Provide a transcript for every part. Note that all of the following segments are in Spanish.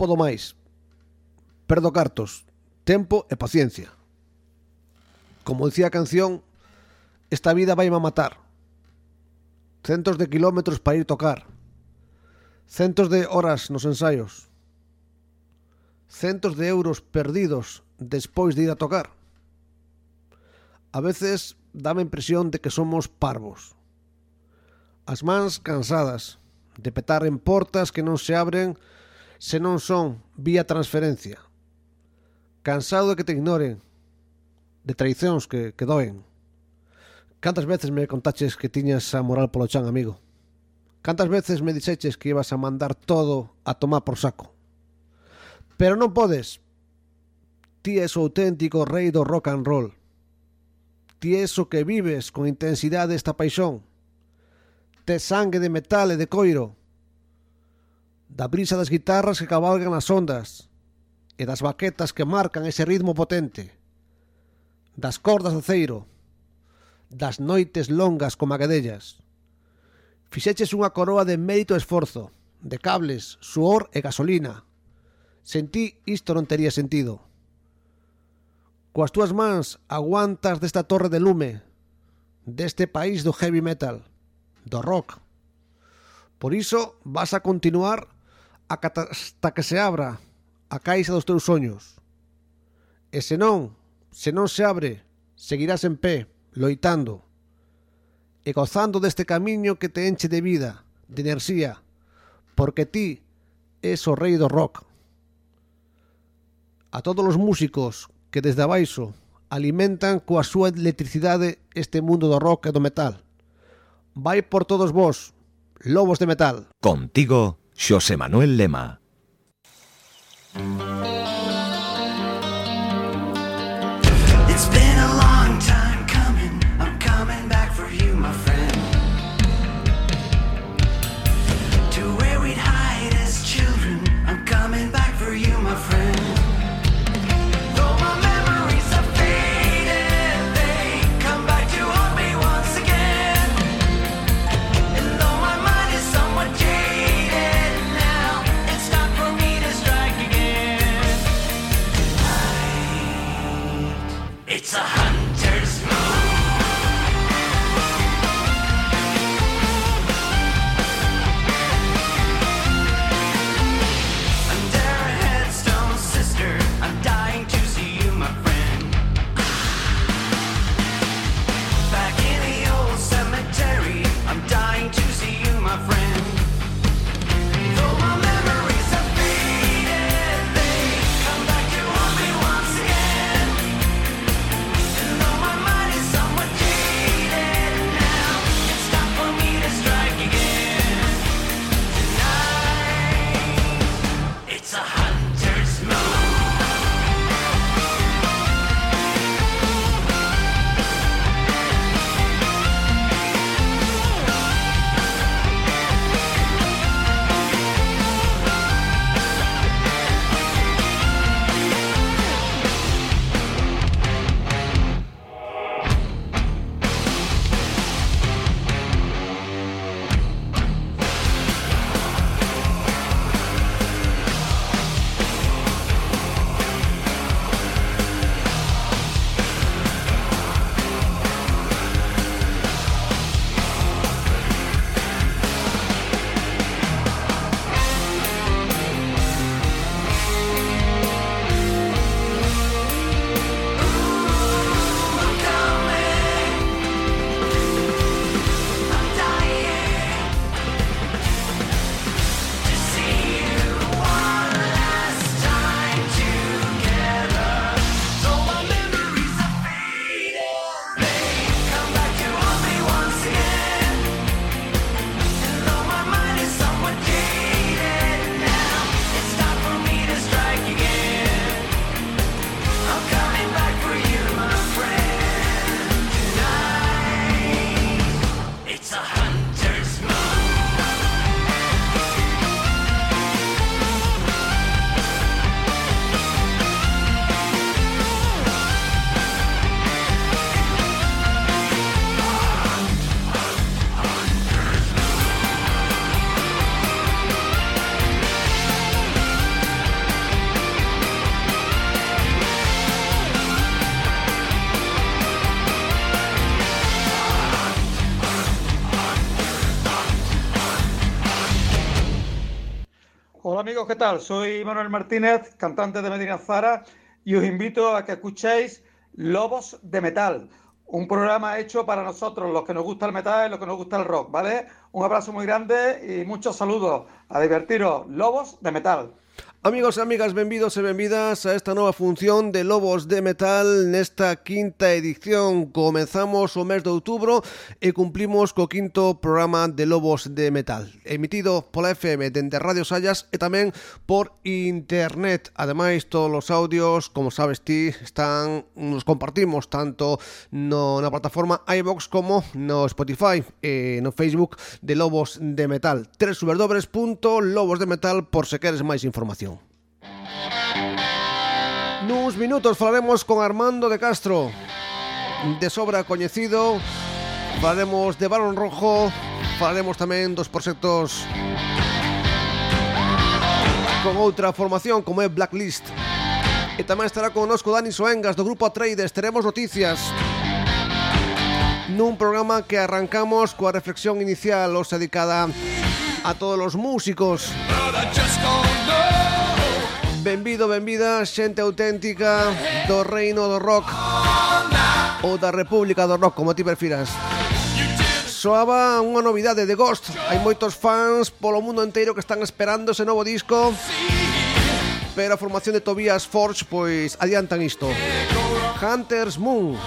podo máis. Perdo cartos, tempo e paciencia. Como dicía a canción, esta vida vai a matar. Centos de kilómetros para ir tocar. Centos de horas nos ensaios. Centos de euros perdidos despois de ir a tocar. A veces dame impresión de que somos parvos. As mans cansadas de petar en portas que non se abren se non son vía transferencia. Cansado de que te ignoren, de traicións que, que doen. Cantas veces me contaches que tiñas a moral polo chan, amigo? Cantas veces me dixeches que ibas a mandar todo a tomar por saco? Pero non podes. Ti és o auténtico rei do rock and roll. Ti és o que vives con intensidade esta paixón. Te sangue de metal e de coiro da brisa das guitarras que cabalgan as ondas e das baquetas que marcan ese ritmo potente, das cordas de ceiro, das noites longas como aquedellas. Fixeches unha coroa de mérito e esforzo, de cables, suor e gasolina. Sentí isto non tería sentido. Coas túas mans aguantas desta torre de lume, deste país do heavy metal, do rock. Por iso vas a continuar hasta que se abra a caixa dos teus soños. E se non, se non se abre, seguirás en pé, loitando, e gozando deste camiño que te enche de vida, de enerxía, porque ti és o rei do rock. A todos os músicos que desde abaixo alimentan coa súa electricidade este mundo do rock e do metal. Vai por todos vos, lobos de metal. Contigo Xosé Manuel Lema. ¿Qué tal? Soy Manuel Martínez, cantante de Medina Zara, y os invito a que escuchéis Lobos de Metal, un programa hecho para nosotros, los que nos gusta el metal y los que nos gusta el rock, ¿vale? Un abrazo muy grande y muchos saludos. A divertiros, Lobos de Metal. Amigos e amigas, benvidos e benvidas a esta nova función de Lobos de Metal nesta quinta edición. Comenzamos o mes de outubro e cumplimos co quinto programa de Lobos de Metal, emitido pola FM dende Radio Sallas e tamén por internet. Ademais, todos os audios, como sabes ti, están nos compartimos tanto no, na plataforma iVox como no Spotify e no Facebook de Lobos de Metal. www.lobosdemetal por se queres máis información. Nuns minutos falaremos con Armando de Castro. De sobra coñecido. Falaremos de Barón Rojo. Falaremos tamén dos proxectos Con outra formación como é Blacklist. E tamén estará connosco Dani Soengas do Grupo Atreides Teremos noticias Nun programa que arrancamos coa reflexión inicial Os dedicada a todos os músicos. But I just don't know. Benvido, benvida, xente auténtica do reino do rock ou da república do rock, como ti prefiras. Soaba unha novidade de Ghost. Hai moitos fans polo mundo inteiro que están esperando ese novo disco. Pero a formación de Tobias Forge pois adiantan isto. Hunter's Moon.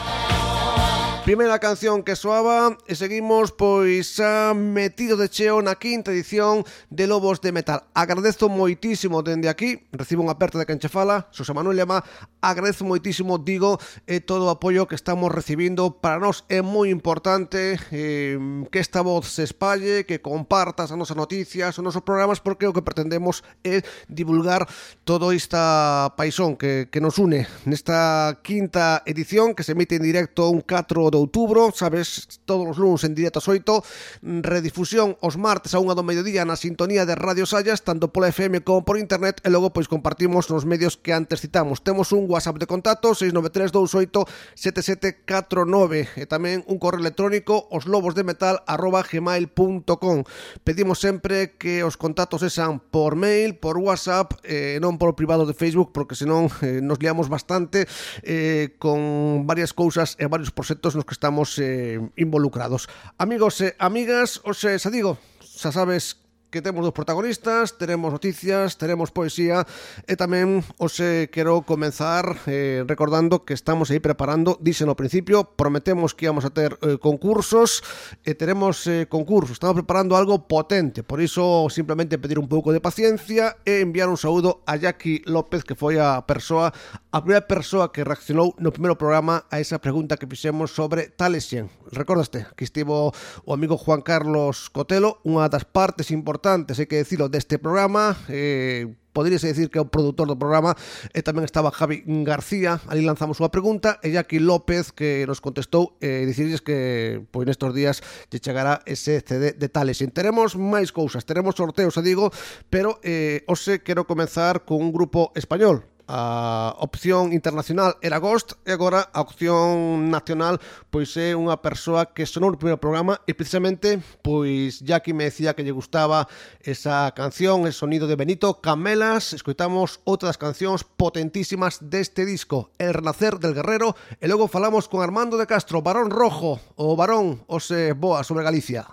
Primeira canción que soaba e seguimos pois a metido de cheo na quinta edición de Lobos de Metal. Agradezo moitísimo dende aquí, recibo unha aperta de quen che fala, Xosé Manuel Lema, agradezo moitísimo, digo, e todo o apoio que estamos recibindo. Para nós é moi importante eh, que esta voz se espalle, que compartas as nosas noticias, os nosos programas, porque o que pretendemos é divulgar todo esta paisón que, que nos une nesta quinta edición que se emite en directo un 4 de outubro, sabes, todos os lunes en directo ás 8, redifusión os martes a unha do mediodía na sintonía de Radio Sallas, tanto pola FM como por internet, e logo pois compartimos nos medios que antes citamos. Temos un WhatsApp de contacto 693287749 e tamén un correo electrónico oslobosdemetal@gmail.com. Pedimos sempre que os contactos sean por mail, por WhatsApp, eh, non por privado de Facebook, porque senón eh, nos liamos bastante eh, con varias cousas e varios proxectos nos que estamos eh, involucrados. Amigos e amigas, os eh, digo, xa sabes que temos dos protagonistas, teremos noticias, teremos poesía e tamén os eh, quero comenzar eh, recordando que estamos aí preparando, dixen ao principio, prometemos que íamos a ter eh, concursos e teremos eh, concursos, estamos preparando algo potente, por iso simplemente pedir un pouco de paciencia e enviar un saúdo a Jackie López que foi a persoa, a primeira persoa que reaccionou no primeiro programa a esa pregunta que fixemos sobre Talesien, Recordaste que estivo o amigo Juan Carlos Cotelo Unha das partes importantes, hai que decirlo, deste programa. Eh, poderíase decir que é o produtor do programa e tamén estaba Javi García, ali lanzamos unha pregunta e Jackie López que nos contestou e eh, dicirlles que pois nestes días lle chegará ese CD de tales. E teremos máis cousas, teremos sorteos, a digo, pero eh, hoxe quero comenzar con un grupo español, a opción internacional era Ghost e agora a opción nacional pois é unha persoa que sonou no primeiro programa e precisamente pois Jackie me decía que lle gustaba esa canción, el sonido de Benito Camelas, escoitamos outras cancións potentísimas deste disco, El renacer del guerrero e logo falamos con Armando de Castro, Barón Rojo, o Barón, os eh, boa sobre Galicia.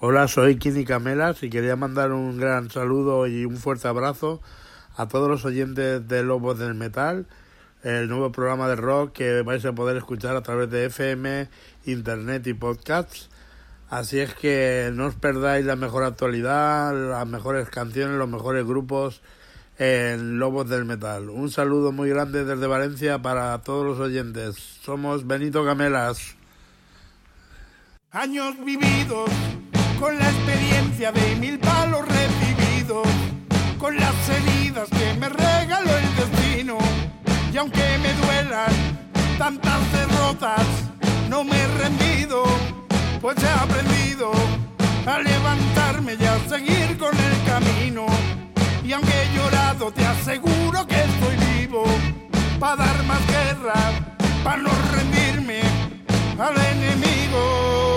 Hola, soy Kini Camelas y quería mandar un gran saludo y un fuerte abrazo a todos los oyentes de Lobos del Metal, el nuevo programa de rock que vais a poder escuchar a través de FM, Internet y podcasts. Así es que no os perdáis la mejor actualidad, las mejores canciones, los mejores grupos en Lobos del Metal. Un saludo muy grande desde Valencia para todos los oyentes. Somos Benito Camelas. Años vividos con la experiencia de mil palos recibidos, con las heridas que me regaló el destino. Y aunque me duelan tantas derrotas, no me he rendido, pues he aprendido a levantarme y a seguir con el camino. Y aunque he llorado, te aseguro que estoy vivo, para dar más guerra, para no rendirme al enemigo.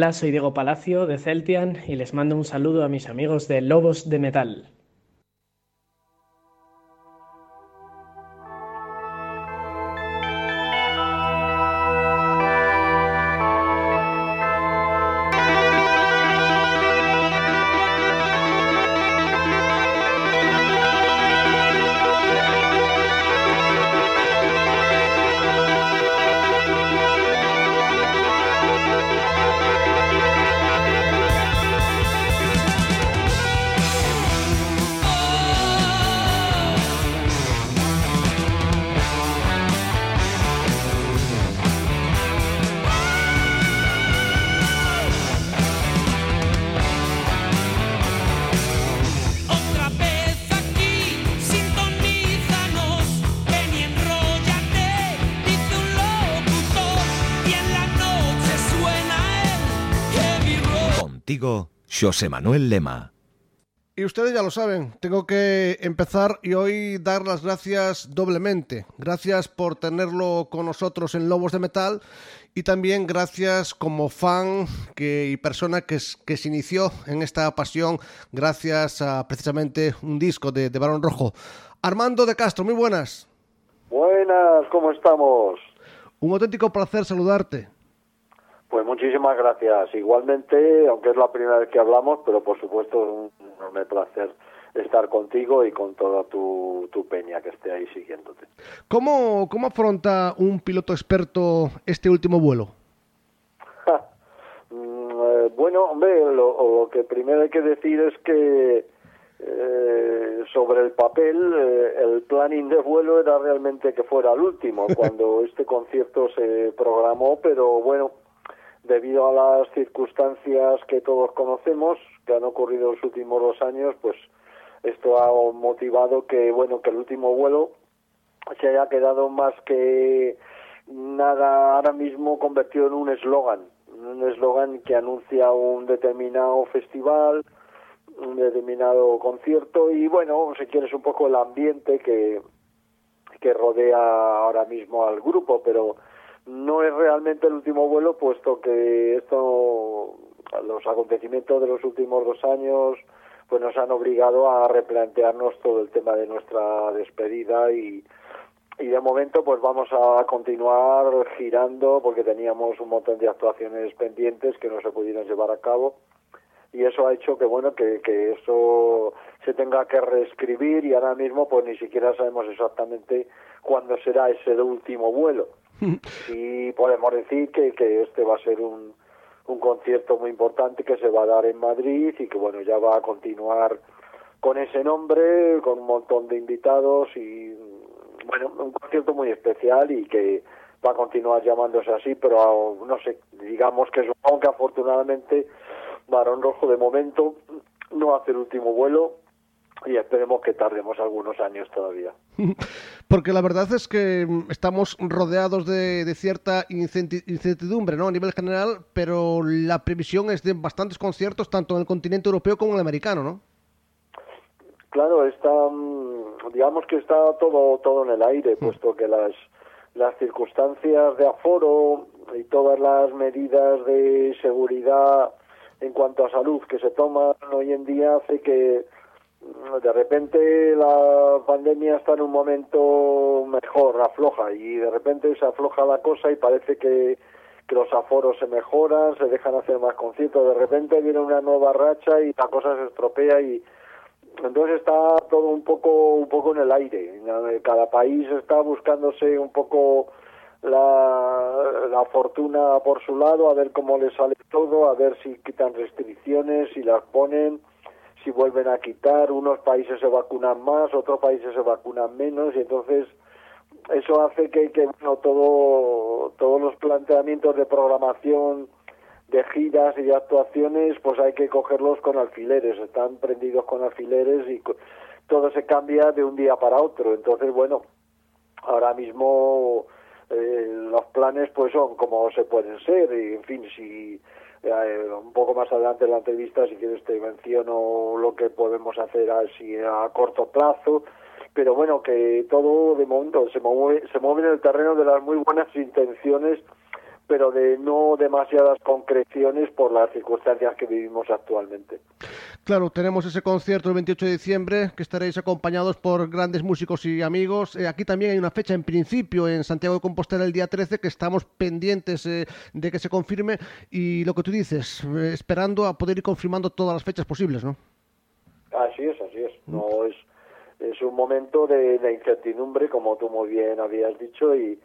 Hola, soy Diego Palacio de Celtian y les mando un saludo a mis amigos de Lobos de Metal. José Manuel Lema. Y ustedes ya lo saben, tengo que empezar y hoy dar las gracias doblemente. Gracias por tenerlo con nosotros en Lobos de Metal y también gracias como fan que, y persona que se inició en esta pasión gracias a precisamente un disco de, de Barón Rojo. Armando de Castro, muy buenas. Buenas, ¿cómo estamos? Un auténtico placer saludarte. Pues muchísimas gracias. Igualmente, aunque es la primera vez que hablamos, pero por supuesto es un enorme placer estar contigo y con toda tu, tu peña que esté ahí siguiéndote. ¿Cómo, ¿Cómo afronta un piloto experto este último vuelo? Mm, eh, bueno, hombre, lo, lo que primero hay que decir es que eh, sobre el papel eh, el planning de vuelo era realmente que fuera el último cuando este concierto se programó, pero bueno, debido a las circunstancias que todos conocemos, que han ocurrido en los últimos dos años, pues esto ha motivado que, bueno, que el último vuelo se haya quedado más que nada ahora mismo convertido en un eslogan, un eslogan que anuncia un determinado festival, un determinado concierto y bueno, si quieres un poco el ambiente que, que rodea ahora mismo al grupo, pero no es realmente el último vuelo, puesto que esto, los acontecimientos de los últimos dos años, pues nos han obligado a replantearnos todo el tema de nuestra despedida y, y de momento pues vamos a continuar girando porque teníamos un montón de actuaciones pendientes que no se pudieron llevar a cabo. Y eso ha hecho que bueno que, que eso se tenga que reescribir y ahora mismo pues ni siquiera sabemos exactamente cuándo será ese último vuelo y podemos decir que, que este va a ser un, un concierto muy importante que se va a dar en Madrid y que bueno ya va a continuar con ese nombre con un montón de invitados y bueno un concierto muy especial y que va a continuar llamándose así pero no sé digamos que supongo que afortunadamente Barón Rojo de momento no hace el último vuelo y esperemos que tardemos algunos años todavía. Porque la verdad es que mm, estamos rodeados de, de cierta incertidumbre ¿no? a nivel general, pero la previsión es de bastantes conciertos, tanto en el continente europeo como en el americano, ¿no? Claro, está, mm, digamos que está todo todo en el aire, puesto que las las circunstancias de aforo y todas las medidas de seguridad en cuanto a salud que se toman hoy en día hace que mm, de repente la pandemia está en un momento mejor, afloja y de repente se afloja la cosa y parece que, los aforos se mejoran, se dejan hacer más conciertos, de repente viene una nueva racha y la cosa se estropea y entonces está todo un poco un poco en el aire. Cada país está buscándose un poco la, la fortuna por su lado a ver cómo le sale todo a ver si quitan restricciones si las ponen si vuelven a quitar unos países se vacunan más otros países se vacunan menos y entonces eso hace que, que bueno todo todos los planteamientos de programación de giras y de actuaciones, pues hay que cogerlos con alfileres, están prendidos con alfileres y todo se cambia de un día para otro. Entonces, bueno, ahora mismo eh, los planes pues son como se pueden ser y en fin si eh, un poco más adelante en la entrevista si quieres te menciono lo que podemos hacer así a corto plazo. Pero bueno que todo de momento se mueve se mueve en el terreno de las muy buenas intenciones pero de no demasiadas concreciones por las circunstancias que vivimos actualmente. Claro, tenemos ese concierto el 28 de diciembre, que estaréis acompañados por grandes músicos y amigos. Eh, aquí también hay una fecha en principio en Santiago de Compostela el día 13, que estamos pendientes eh, de que se confirme. Y lo que tú dices, eh, esperando a poder ir confirmando todas las fechas posibles, ¿no? Así es, así es. No es, es un momento de, de incertidumbre, como tú muy bien habías dicho, y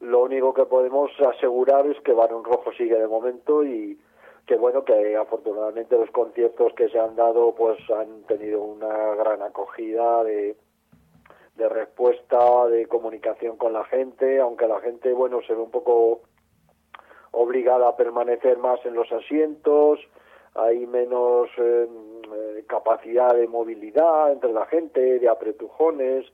lo único que podemos asegurar es que Barón Rojo sigue de momento y que bueno que afortunadamente los conciertos que se han dado pues han tenido una gran acogida de, de respuesta de comunicación con la gente aunque la gente bueno se ve un poco obligada a permanecer más en los asientos hay menos eh, capacidad de movilidad entre la gente de apretujones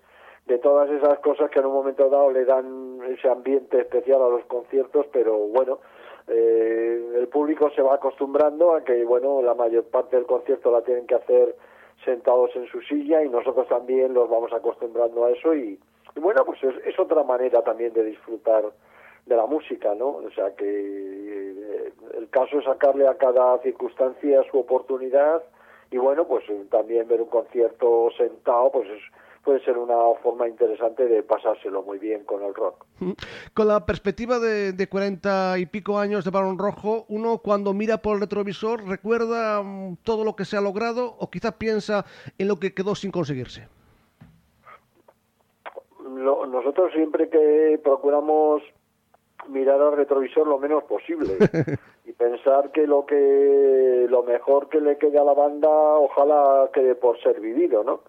de todas esas cosas que en un momento dado le dan ese ambiente especial a los conciertos, pero bueno, eh, el público se va acostumbrando a que, bueno, la mayor parte del concierto la tienen que hacer sentados en su silla y nosotros también los vamos acostumbrando a eso y, bueno, pues es, es, otra manera también de disfrutar de la música, ¿no? O sea que eh, el caso es sacarle a cada circunstancia su oportunidad y bueno, pues también ver un concierto sentado, pues es puede ser una forma interesante de pasárselo muy bien con el rock. Con la perspectiva de, 40 y pico años de Barón Rojo, uno cuando mira por el retrovisor recuerda um, todo lo que se ha logrado o quizá piensa en lo que quedó sin conseguirse. Nosotros siempre que procuramos mirar al retrovisor lo menos posible y pensar que lo que lo mejor que le quede a la banda ojalá quede por ser vivido, ¿no?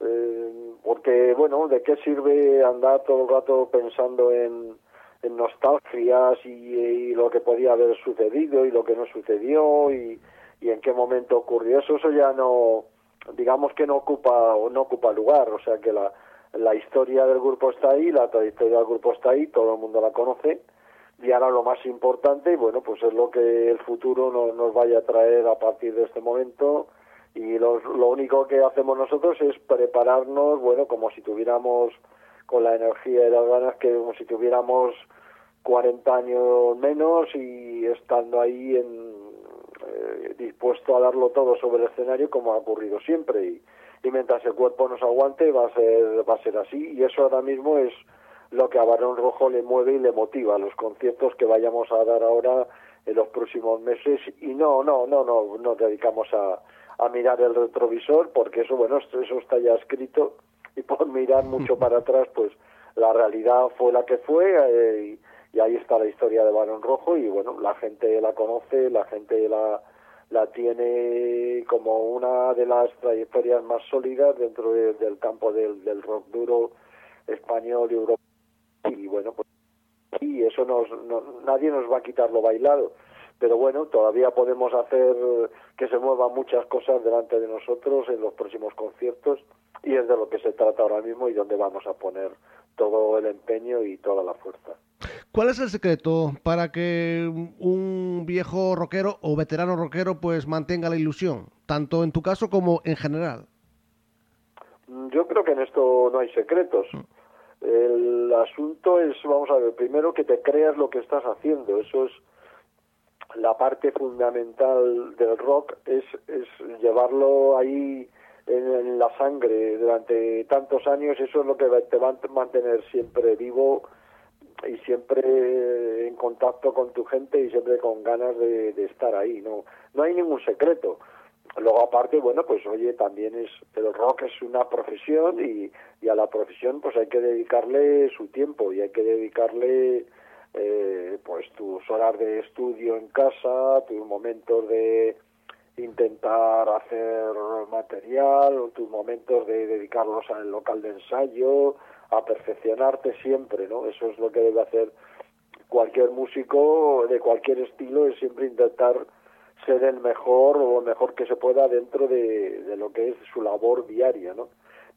Eh, porque, bueno, ¿de qué sirve andar todo el rato pensando en, en nostalgias y, lo que podía haber sucedido y lo que no sucedió y, y en qué momento ocurrió eso? Eso ya no, digamos que no ocupa no ocupa lugar, o sea que la, la historia del grupo está ahí, la trayectoria del grupo está ahí, todo el mundo la conoce y ahora lo más importante, bueno, pues es lo que el futuro no, nos vaya a traer a partir de este momento y los, lo único que hacemos nosotros es prepararnos, bueno, como si tuviéramos con la energía y las ganas que como si tuviéramos 40 años menos y estando ahí en, eh, dispuesto a darlo todo sobre el escenario como ha ocurrido siempre. Y, y mientras el cuerpo nos aguante va a ser va a ser así. Y eso ahora mismo es lo que a Barón Rojo le mueve y le motiva los conciertos que vayamos a dar ahora en los próximos meses. Y no no no no nos dedicamos a a mirar el retrovisor, porque eso, bueno, eso está ya escrito, y por mirar mucho para atrás, pues la realidad fue la que fue, eh, y, ahí está la historia de Barón Rojo, y bueno, la gente la conoce, la gente la, la tiene como una de las trayectorias más sólidas dentro de, del campo del, del rock duro español y europeo, y bueno, pues y eso nos, no, nadie nos va a quitar lo bailado pero bueno, todavía podemos hacer que se muevan muchas cosas delante de nosotros en los próximos conciertos y es de lo que se trata ahora mismo y donde vamos a poner todo el empeño y toda la fuerza. ¿Cuál es el secreto para que un viejo rockero o veterano rockero pues mantenga la ilusión, tanto en tu caso como en general? Yo creo que en esto no hay secretos. El asunto es, vamos a ver, primero que te creas lo que estás haciendo. Eso es la parte fundamental del rock es, es llevarlo ahí en, la sangre durante tantos años, eso es lo que te va a mantener siempre vivo y siempre en contacto con tu gente y siempre con ganas de, de estar ahí, no, no hay ningún secreto. Luego aparte, bueno, pues oye, también es, el rock es una profesión y, y a la profesión pues hay que dedicarle su tiempo y hay que dedicarle eh, pues tus horas de estudio en casa, tus momentos de intentar hacer material, tus momentos de dedicarlos al local de ensayo, a perfeccionarte siempre, ¿no? Eso es lo que debe hacer cualquier músico de cualquier estilo, es siempre intentar ser el mejor o lo mejor que se pueda dentro de, de lo que es su labor diaria, ¿no?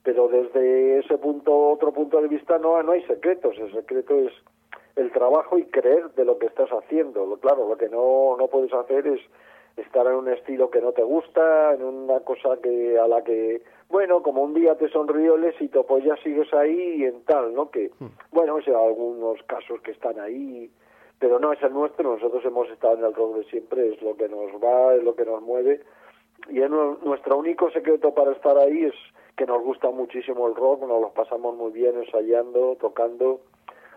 Pero desde ese punto, otro punto de vista, no, no hay secretos, el secreto es el trabajo y creer de lo que estás haciendo. Lo- Claro, lo que no, no puedes hacer es estar en un estilo que no te gusta, en una cosa que a la que, bueno, como un día te sonrió el éxito, pues ya sigues ahí y en tal, ¿no? Que, bueno, es algunos casos que están ahí, pero no es el nuestro, nosotros hemos estado en el rock de siempre, es lo que nos va, es lo que nos mueve, y es nu- nuestro único secreto para estar ahí es que nos gusta muchísimo el rock, nos lo pasamos muy bien ensayando, tocando,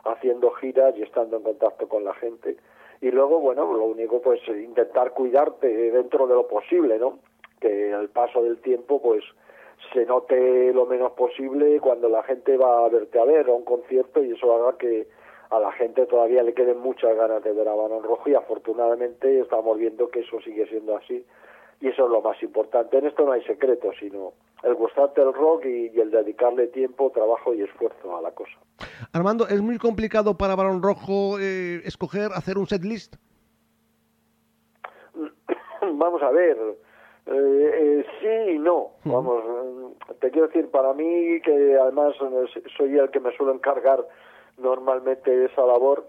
haciendo giras y estando en contacto con la gente. Y luego, bueno, lo único pues intentar cuidarte dentro de lo posible, ¿no? Que al paso del tiempo pues se note lo menos posible cuando la gente va a verte a ver a un concierto y eso haga que a la gente todavía le queden muchas ganas de ver a Barón Rojo y afortunadamente estamos viendo que eso sigue siendo así y eso es lo más importante. En esto no hay secreto, sino el gustarte del rock y, y el dedicarle tiempo, trabajo y esfuerzo a la cosa. Armando, ¿es muy complicado para Barón Rojo eh, escoger, hacer un set list? Vamos a ver, eh, eh, sí y no. Vamos, eh, te quiero decir, para mí, que además eh, soy el que me suelo encargar normalmente esa labor,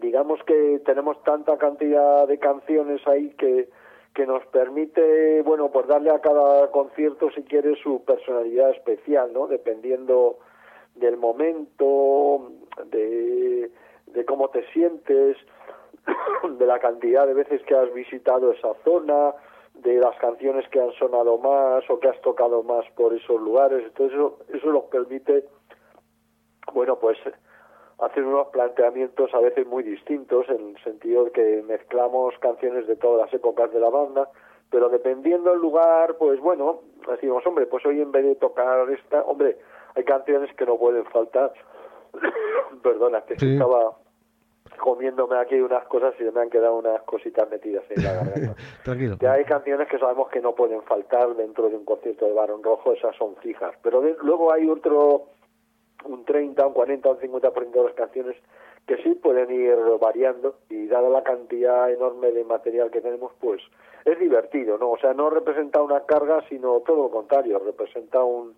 digamos que tenemos tanta cantidad de canciones ahí que, que nos permite, bueno, pues darle a cada concierto, si quieres, su personalidad especial, ¿no? Dependiendo del momento, de, de cómo te sientes, de la cantidad de veces que has visitado esa zona, de las canciones que han sonado más o que has tocado más por esos lugares. Entonces eso, eso nos permite, bueno, pues hacer unos planteamientos a veces muy distintos en el sentido de que mezclamos canciones de todas las épocas de la banda, pero dependiendo del lugar, pues bueno, decimos, hombre, pues hoy en vez de tocar esta, hombre, hay canciones que no pueden faltar. Perdona, que Sí. estaba comiéndome aquí unas cosas y me han quedado unas cositas metidas en la garganta. Tranquilo. Que hay canciones que sabemos que no pueden faltar dentro de un concierto de Barón Rojo, esas son fijas. Pero de- luego hay otro, un 30, un 40, un 50% de las canciones que sí pueden ir variando y dada la cantidad enorme de material que tenemos, pues es divertido, ¿no? O sea, no representa una carga, sino todo lo contrario, representa un,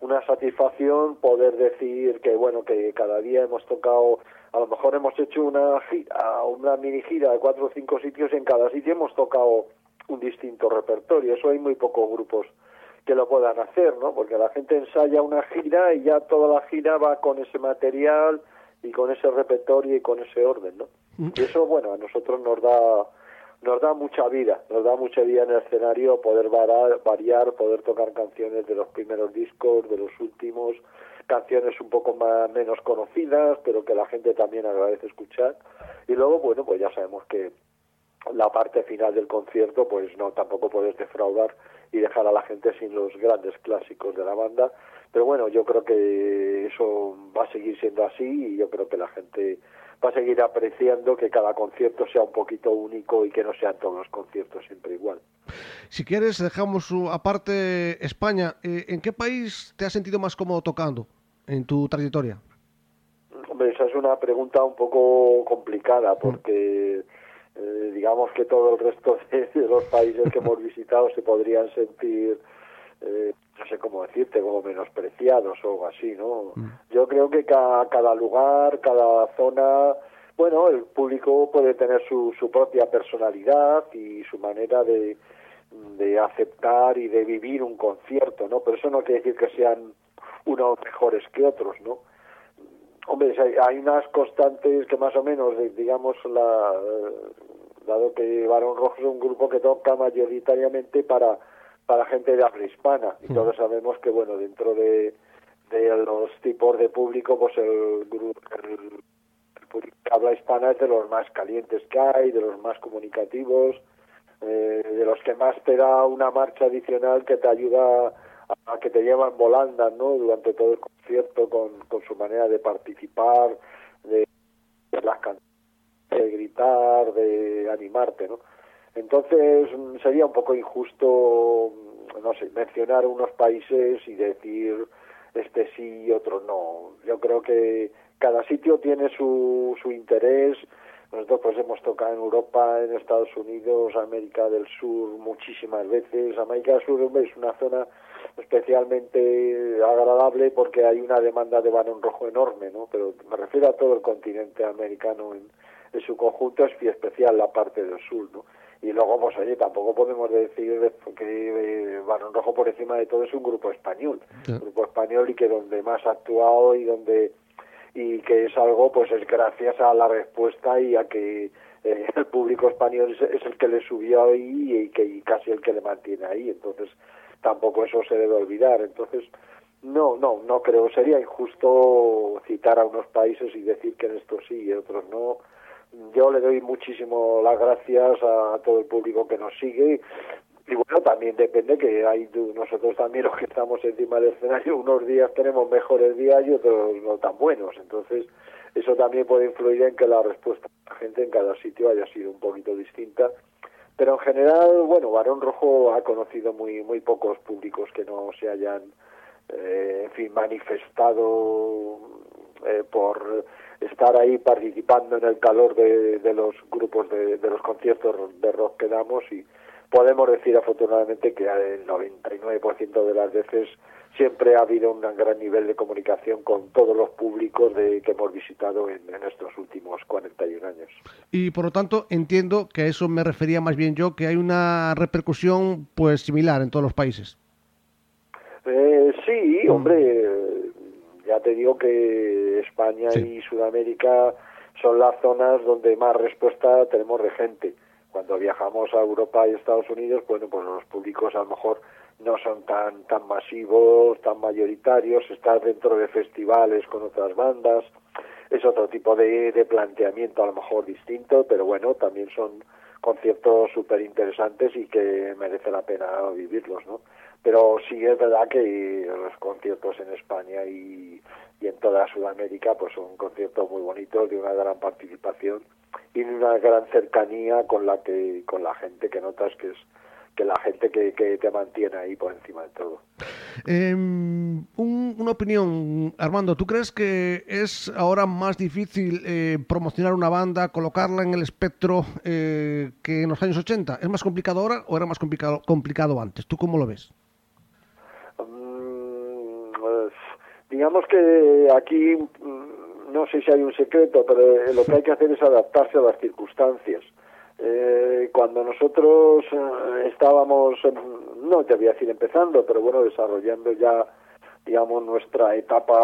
una satisfacción poder decir que, bueno, que cada día hemos tocado, a lo mejor hemos hecho una gira, una mini gira de cuatro o cinco sitios y en cada sitio hemos tocado un distinto repertorio. Eso hay muy pocos grupos que lo puedan hacer, ¿no? Porque la gente ensaya una gira y ya toda la gira va con ese material y con ese repertorio y con ese orden, ¿no? Y eso, bueno, a nosotros nos da nos da mucha vida, nos da mucha vida en el escenario poder varar- variar, poder tocar canciones de los primeros discos, de los últimos, canciones un poco más menos conocidas, pero que la gente también agradece escuchar. Y luego, bueno, pues ya sabemos que la parte final del concierto, pues no, tampoco puedes defraudar y dejar a la gente sin los grandes clásicos de la banda. Pero bueno, yo creo que eso va a seguir siendo así y yo creo que la gente va a seguir apreciando que cada concierto sea un poquito único y que no sean todos los conciertos siempre igual. Si quieres, dejamos aparte España. Eh, ¿En qué país te has sentido más cómodo tocando en tu trayectoria? Hombre, esa es una pregunta un poco complicada porque eh, digamos que todo el resto de, de los países que hemos visitado se podrían sentir, eh, no sé cómo decirte, como menospreciados o algo así, ¿no? Yo creo que ca- cada lugar, cada zona, bueno, el público puede tener su, su propia personalidad y su manera de, de aceptar y de vivir un concierto, ¿no? Pero eso no quiere decir que sean unos mejores que otros, ¿no? Hombre, hay, unas constantes que más o menos, digamos, la, eh, dado que Barón Rojo es un grupo que toca mayoritariamente para, para gente de habla hispana, y todos sabemos que, bueno, dentro de, de los tipos de público, pues el grupo, el, el público que habla hispana es de los más calientes que hay, de los más comunicativos, eh, de los que más te da una marcha adicional que te ayuda a, que te llevan volando ¿no? durante todo el concierto con, con su manera de participar, de, las can- de gritar, de animarte, ¿no? Entonces mm, sería un poco injusto, mm, no sé, mencionar unos países y decir este sí y otro no. Yo creo que cada sitio tiene su, su interés. Nosotros pues hemos tocado en Europa, en Estados Unidos, América del Sur muchísimas veces. América del Sur es una zona especialmente agradable porque hay una demanda de varón rojo enorme, ¿no? Pero me refiero a todo el continente americano en, en su conjunto, es y especial la parte del sur, ¿no? Y luego, pues oye, tampoco podemos decir de- que eh, Barón Rojo por encima de todo es un grupo español, un grupo español y que donde más ha actuado y donde y que es algo, pues es gracias a la respuesta y a que eh, el público español es, es el que le subió ahí y, que y casi el que le mantiene ahí, entonces tampoco eso se debe olvidar, entonces no, no, no creo, sería injusto citar a unos países y decir que en esto sí y otros no. Yo le doy muchísimo las gracias a todo el público que nos sigue y bueno, también depende que hay nosotros también los que estamos encima del escenario, unos días tenemos mejores días y otros no tan buenos, entonces eso también puede influir en que la respuesta de la gente en cada sitio haya sido un poquito distinta. Pero en general, bueno, Barón Rojo ha conocido muy muy pocos públicos que no se hayan, eh, en fin, manifestado eh, por estar ahí participando en el calor de, los grupos de los conciertos de rock que damos. Y podemos decir afortunadamente que el 99% de las veces siempre ha habido un gran nivel de comunicación con todos los públicos de, que hemos visitado en, en estos últimos 41 años. Y por lo tanto entiendo que a eso me refería más bien yo, que hay una repercusión pues similar en todos los países. Eh, sí, hombre, eh, ya te digo que España Sí. y Sudamérica son las zonas donde más respuesta tenemos de gente. Cuando viajamos a Europa y Estados Unidos, bueno, pues los públicos a lo mejor no son tan tan masivos, tan mayoritarios, estar dentro de festivales con otras bandas, es otro tipo de, de planteamiento a lo mejor distinto, pero bueno, también son conciertos súper interesantes y que merece la pena vivirlos, ¿no? Pero sí es verdad que los conciertos en España y, y en toda Sudamérica pues son conciertos muy bonitos, de una gran participación y de una gran cercanía con la que con la gente que notas que es que la gente que, que te mantiene ahí por encima de todo. Eh, un- una opinión, Armando, ¿tú crees que es ahora más difícil eh, promocionar una banda, colocarla en el espectro eh, que en los años 80? ¿Es más complicado ahora o era más complicado, complicado antes? ¿Tú cómo lo ves? Mm, pues, digamos que aquí mm, no sé si hay un secreto, pero eh, lo que hay que hacer es adaptarse a las circunstancias. Eh, cuando nosotros eh, estábamos, no te voy a decir empezando, pero bueno, desarrollando ya, digamos, nuestra etapa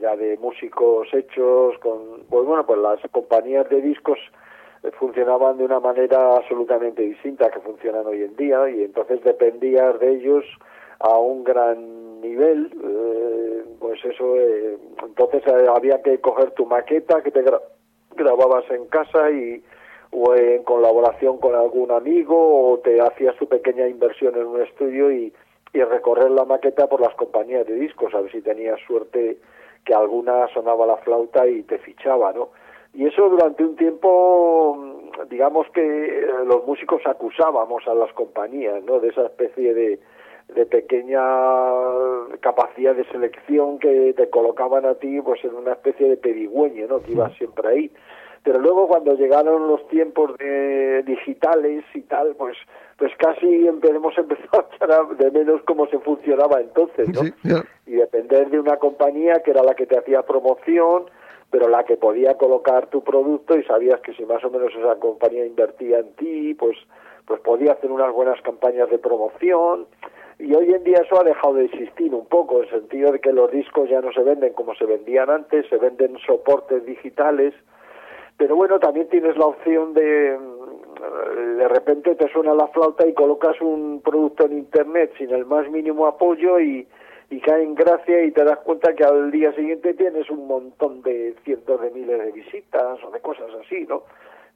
ya de músicos hechos, con, pues bueno, pues las compañías de discos eh, funcionaban de una manera absolutamente distinta a que funcionan hoy en día y entonces dependías de ellos a un gran nivel, eh, pues eso, eh, entonces había que coger tu maqueta que te gra- grababas en casa y o en colaboración con algún amigo o te hacías tu pequeña inversión en un estudio y, y recorrer la maqueta por las compañías de discos, a ver si tenías suerte que alguna sonaba la flauta y te fichaba, ¿no? Y eso durante un tiempo, mm, digamos que eh, los músicos acusábamos a las compañías, ¿no? De esa especie de, de pequeña capacidad de selección que te colocaban a ti, pues en una especie de pedigüeño, ¿no? Que ibas siempre ahí. Pero luego cuando llegaron los tiempos de digitales y tal, pues pues casi hemos empezado a echar de menos cómo se funcionaba entonces, ¿no? Sí, y depender de una compañía que era la que te hacía promoción, pero la que podía colocar tu producto y sabías que si más o menos esa compañía invertía en ti, pues pues podía hacer unas buenas campañas de promoción. Y hoy en día eso ha dejado de existir un poco, en el sentido de que los discos ya no se venden como se vendían antes, se venden soportes digitales, pero bueno, también tienes la opción de mm, de repente te suena la flauta y colocas un producto en internet sin el más mínimo apoyo y, y cae en gracia y te das cuenta que al día siguiente tienes un montón de cientos de miles de visitas o de cosas así, ¿no?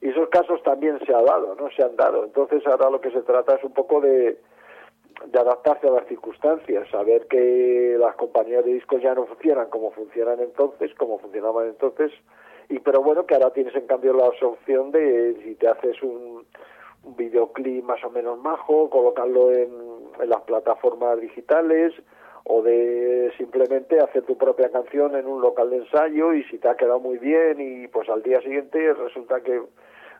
Y esos casos también se ha dado, ¿no? Se han dado. Entonces ahora lo que se trata es un poco de, de adaptarse a las circunstancias, saber que las compañías de discos ya no funcionan como funcionan entonces, como funcionaban entonces, y pero bueno, que ahora tienes en cambio la opción de si te haces un, un videoclip más o menos majo, colocarlo en, en las plataformas digitales o de simplemente hacer tu propia canción en un local de ensayo y si te ha quedado muy bien y pues al día siguiente resulta que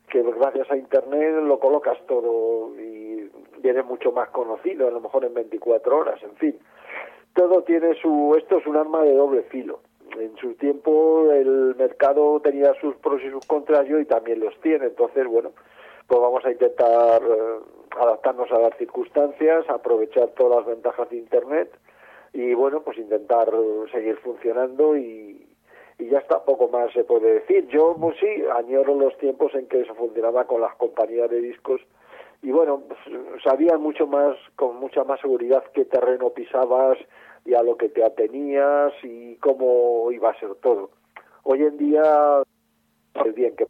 que gracias a internet lo colocas todo y y mucho más conocido, a lo mejor en 24 horas, en fin. Todo tiene su, esto es un arma de doble filo. En su tiempo el mercado tenía sus pros y sus contras y hoy también los tiene, entonces bueno, pues vamos a intentar eh, adaptarnos a las circunstancias, aprovechar todas las ventajas de Internet y bueno, pues intentar seguir funcionando y, y ya está, poco más se puede decir. Yo, pues sí, añoro los tiempos en que se funcionaba con las compañías de discos y bueno, pues, sabían mucho más, con mucha más seguridad qué terreno pisabas y a lo que te atenías y cómo iba a ser todo. Hoy en día, el bien que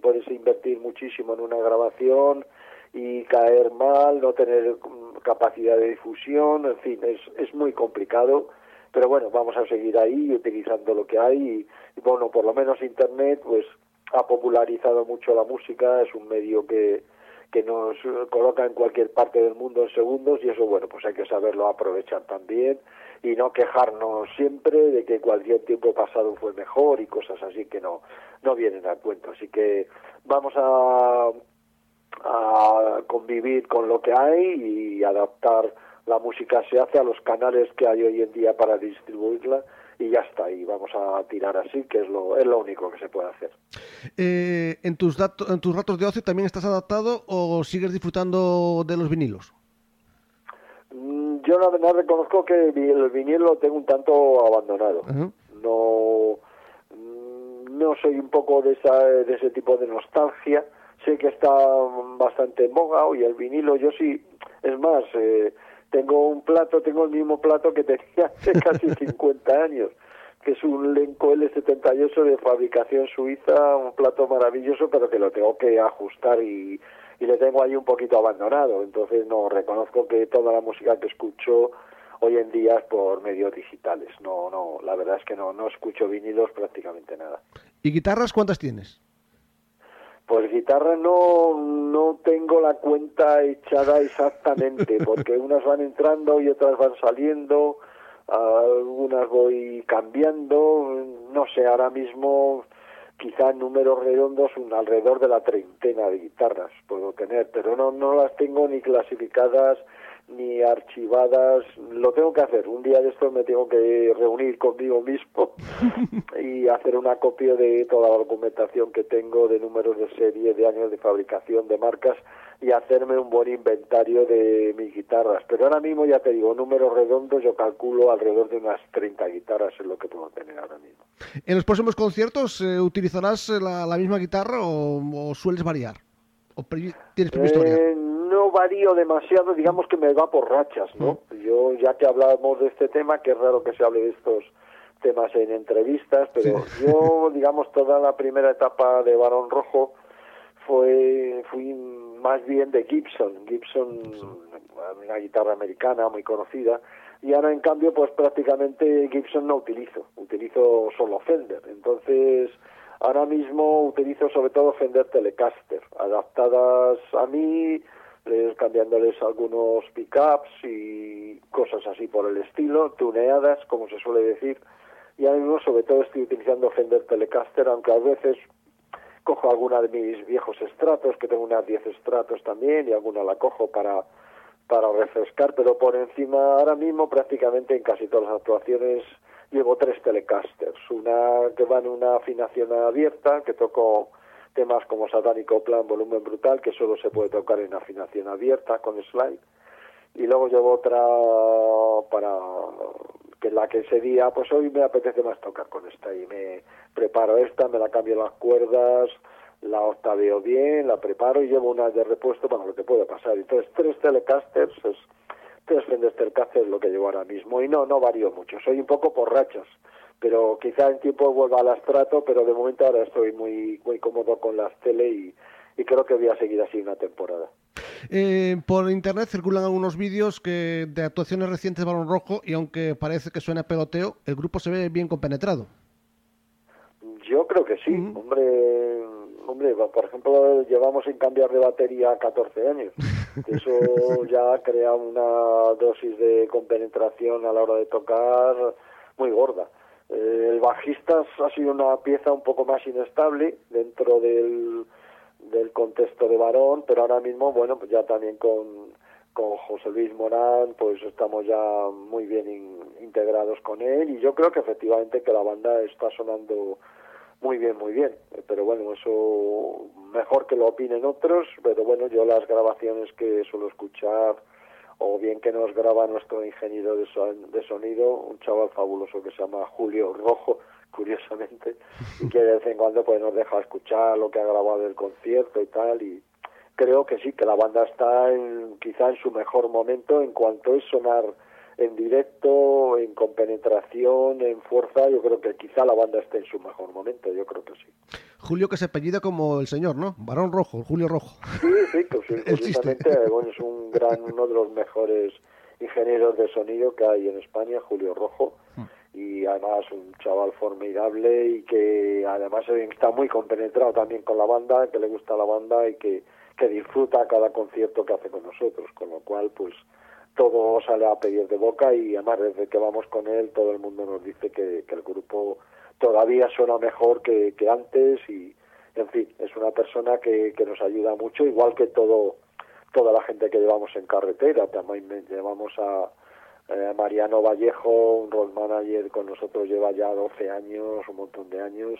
puedes invertir muchísimo en una grabación y caer mal, no tener capacidad de difusión, en fin, es, es muy complicado, pero bueno, vamos a seguir ahí utilizando lo que hay y bueno, por lo menos Internet pues ha popularizado mucho la música, es un medio que, que nos coloca en cualquier parte del mundo en segundos y eso bueno pues hay que saberlo aprovechar también y no quejarnos siempre de que cualquier tiempo pasado fue mejor y cosas así que no no vienen al cuento. Así que vamos a a convivir con lo que hay y adaptar la música se hace a los canales que hay hoy en día para distribuirla y ya está y vamos a tirar así que es lo es lo único que se puede hacer Eh, ¿en, tus dato- ¿En tus ratos de ocio también estás adaptado o sigues disfrutando de los vinilos? Mm, Yo la verdad reconozco que el vinilo lo tengo un tanto abandonado. No mm, no soy un poco de, esa, de ese tipo de nostalgia. Sé que está bastante en boga y el vinilo yo sí. Es más, eh, tengo un plato, tengo el mismo plato que tenía hace casi 50 años, que es un Lenco L78 de fabricación suiza, un plato maravilloso, pero que lo tengo que ajustar y, y le tengo ahí un poquito abandonado. Entonces no reconozco que toda la música que escucho hoy en día es por medios digitales. No, no, la verdad es que no, no escucho vinilos prácticamente nada. ¿Y guitarras cuántas tienes? Pues guitarra no, no tengo la cuenta echada exactamente, porque unas van entrando y otras van saliendo, algunas voy cambiando, no sé, ahora mismo quizá en números redondos un alrededor de la treintena de guitarras puedo tener, pero no, no las tengo ni clasificadas ni archivadas, lo tengo que hacer. Un día de esto me tengo que reunir conmigo mismo y hacer una copia de toda la documentación que tengo de números de serie, de años de fabricación, de marcas y hacerme un buen inventario de mis guitarras. Pero ahora mismo ya te digo, números redondos yo calculo alrededor de unas 30 guitarras es lo que puedo tener ahora mismo. ¿En los próximos conciertos eh, utilizarás eh, la, la misma guitarra o, o sueles variar? ¿O tienes previsto variar? No varío demasiado, digamos que me va por rachas, ¿no? Yo, ya que hablábamos de este tema, que es raro que se hable de estos temas en entrevistas, pero yo, digamos, toda la primera etapa de Barón Rojo fue fui más bien de Gibson, Gibson, una guitarra americana muy conocida, y ahora en cambio pues prácticamente Gibson no utilizo, utilizo solo Fender, entonces ahora mismo utilizo sobre todo Fender Telecaster, adaptadas a mí, les- cambiándoles algunos pickups y cosas así por el estilo, tuneadas como se suele decir, y ahora mismo sobre todo estoy utilizando Fender Telecaster, aunque a veces cojo alguna de mis viejos estratos, que tengo unas 10 estratos también, y alguna la cojo para, para refrescar, pero por encima ahora mismo prácticamente en casi todas las actuaciones llevo tres Telecasters, una que va en una afinación abierta, que toco temas como Satánico Plan, Volumen Brutal, que solo se puede tocar en afinación abierta con slide, y luego llevo otra para que la que ese día pues hoy me apetece más tocar con esta y me preparo esta me la cambio las cuerdas la octaveo bien la preparo y llevo una de repuesto para lo que pueda pasar. Entonces tres telecasters es tres Fender Telecaster es lo que llevo ahora mismo. Y no no varío mucho. Soy un poco por rachas pero quizá en tiempo vuelva al astrato pero de momento ahora estoy muy muy cómodo con las tele y, y creo que voy a seguir así una temporada Eh, por internet circulan algunos vídeos que de actuaciones recientes de Balón Rojo y aunque parece que suena peloteo, el grupo se ve bien compenetrado. Yo creo que sí, hombre, hombre, por ejemplo, llevamos sin cambiar de batería 14 años. Eso ya crea una dosis de compenetración a la hora de tocar muy gorda. Eh, el bajista ha sido una pieza un poco más inestable dentro del, del contexto de varón, pero ahora mismo, bueno, pues ya también con, con José Luis Morán, pues estamos ya muy bien in- integrados con él y yo creo que efectivamente que la banda está sonando muy bien, muy bien. Eh, Pero bueno, eso mejor que lo opinen otros, pero bueno, yo las grabaciones que suelo escuchar o bien que nos graba nuestro ingeniero de, de sonido, un chaval fabuloso que se llama Julio Rojo, curiosamente, y que de vez en cuando pues nos deja escuchar lo que ha grabado del concierto y tal, y creo que sí, que la banda está en, quizá en su mejor momento en cuanto es sonar en directo, en compenetración, en fuerza, yo creo que quizá la banda esté en su mejor momento, yo creo que sí. Julio que se apellida como el señor, ¿no? Varón Rojo, Julio Rojo. Sí, sí, bueno, es un gran, uno de los mejores ingenieros de sonido que hay en España, Julio Rojo, y además un chaval formidable y que además está muy compenetrado también con la banda, que le gusta la banda y que, que disfruta cada concierto que hace con nosotros, con lo cual pues todo sale a pedir de boca y además desde que vamos con él todo el mundo nos dice que, que el grupo todavía suena mejor que, que antes y en fin, es una persona que, que nos ayuda mucho, igual que todo toda la gente que llevamos en carretera, también llevamos a eh, Mariano Vallejo, un road manager con nosotros lleva ya 12 años, un montón de años,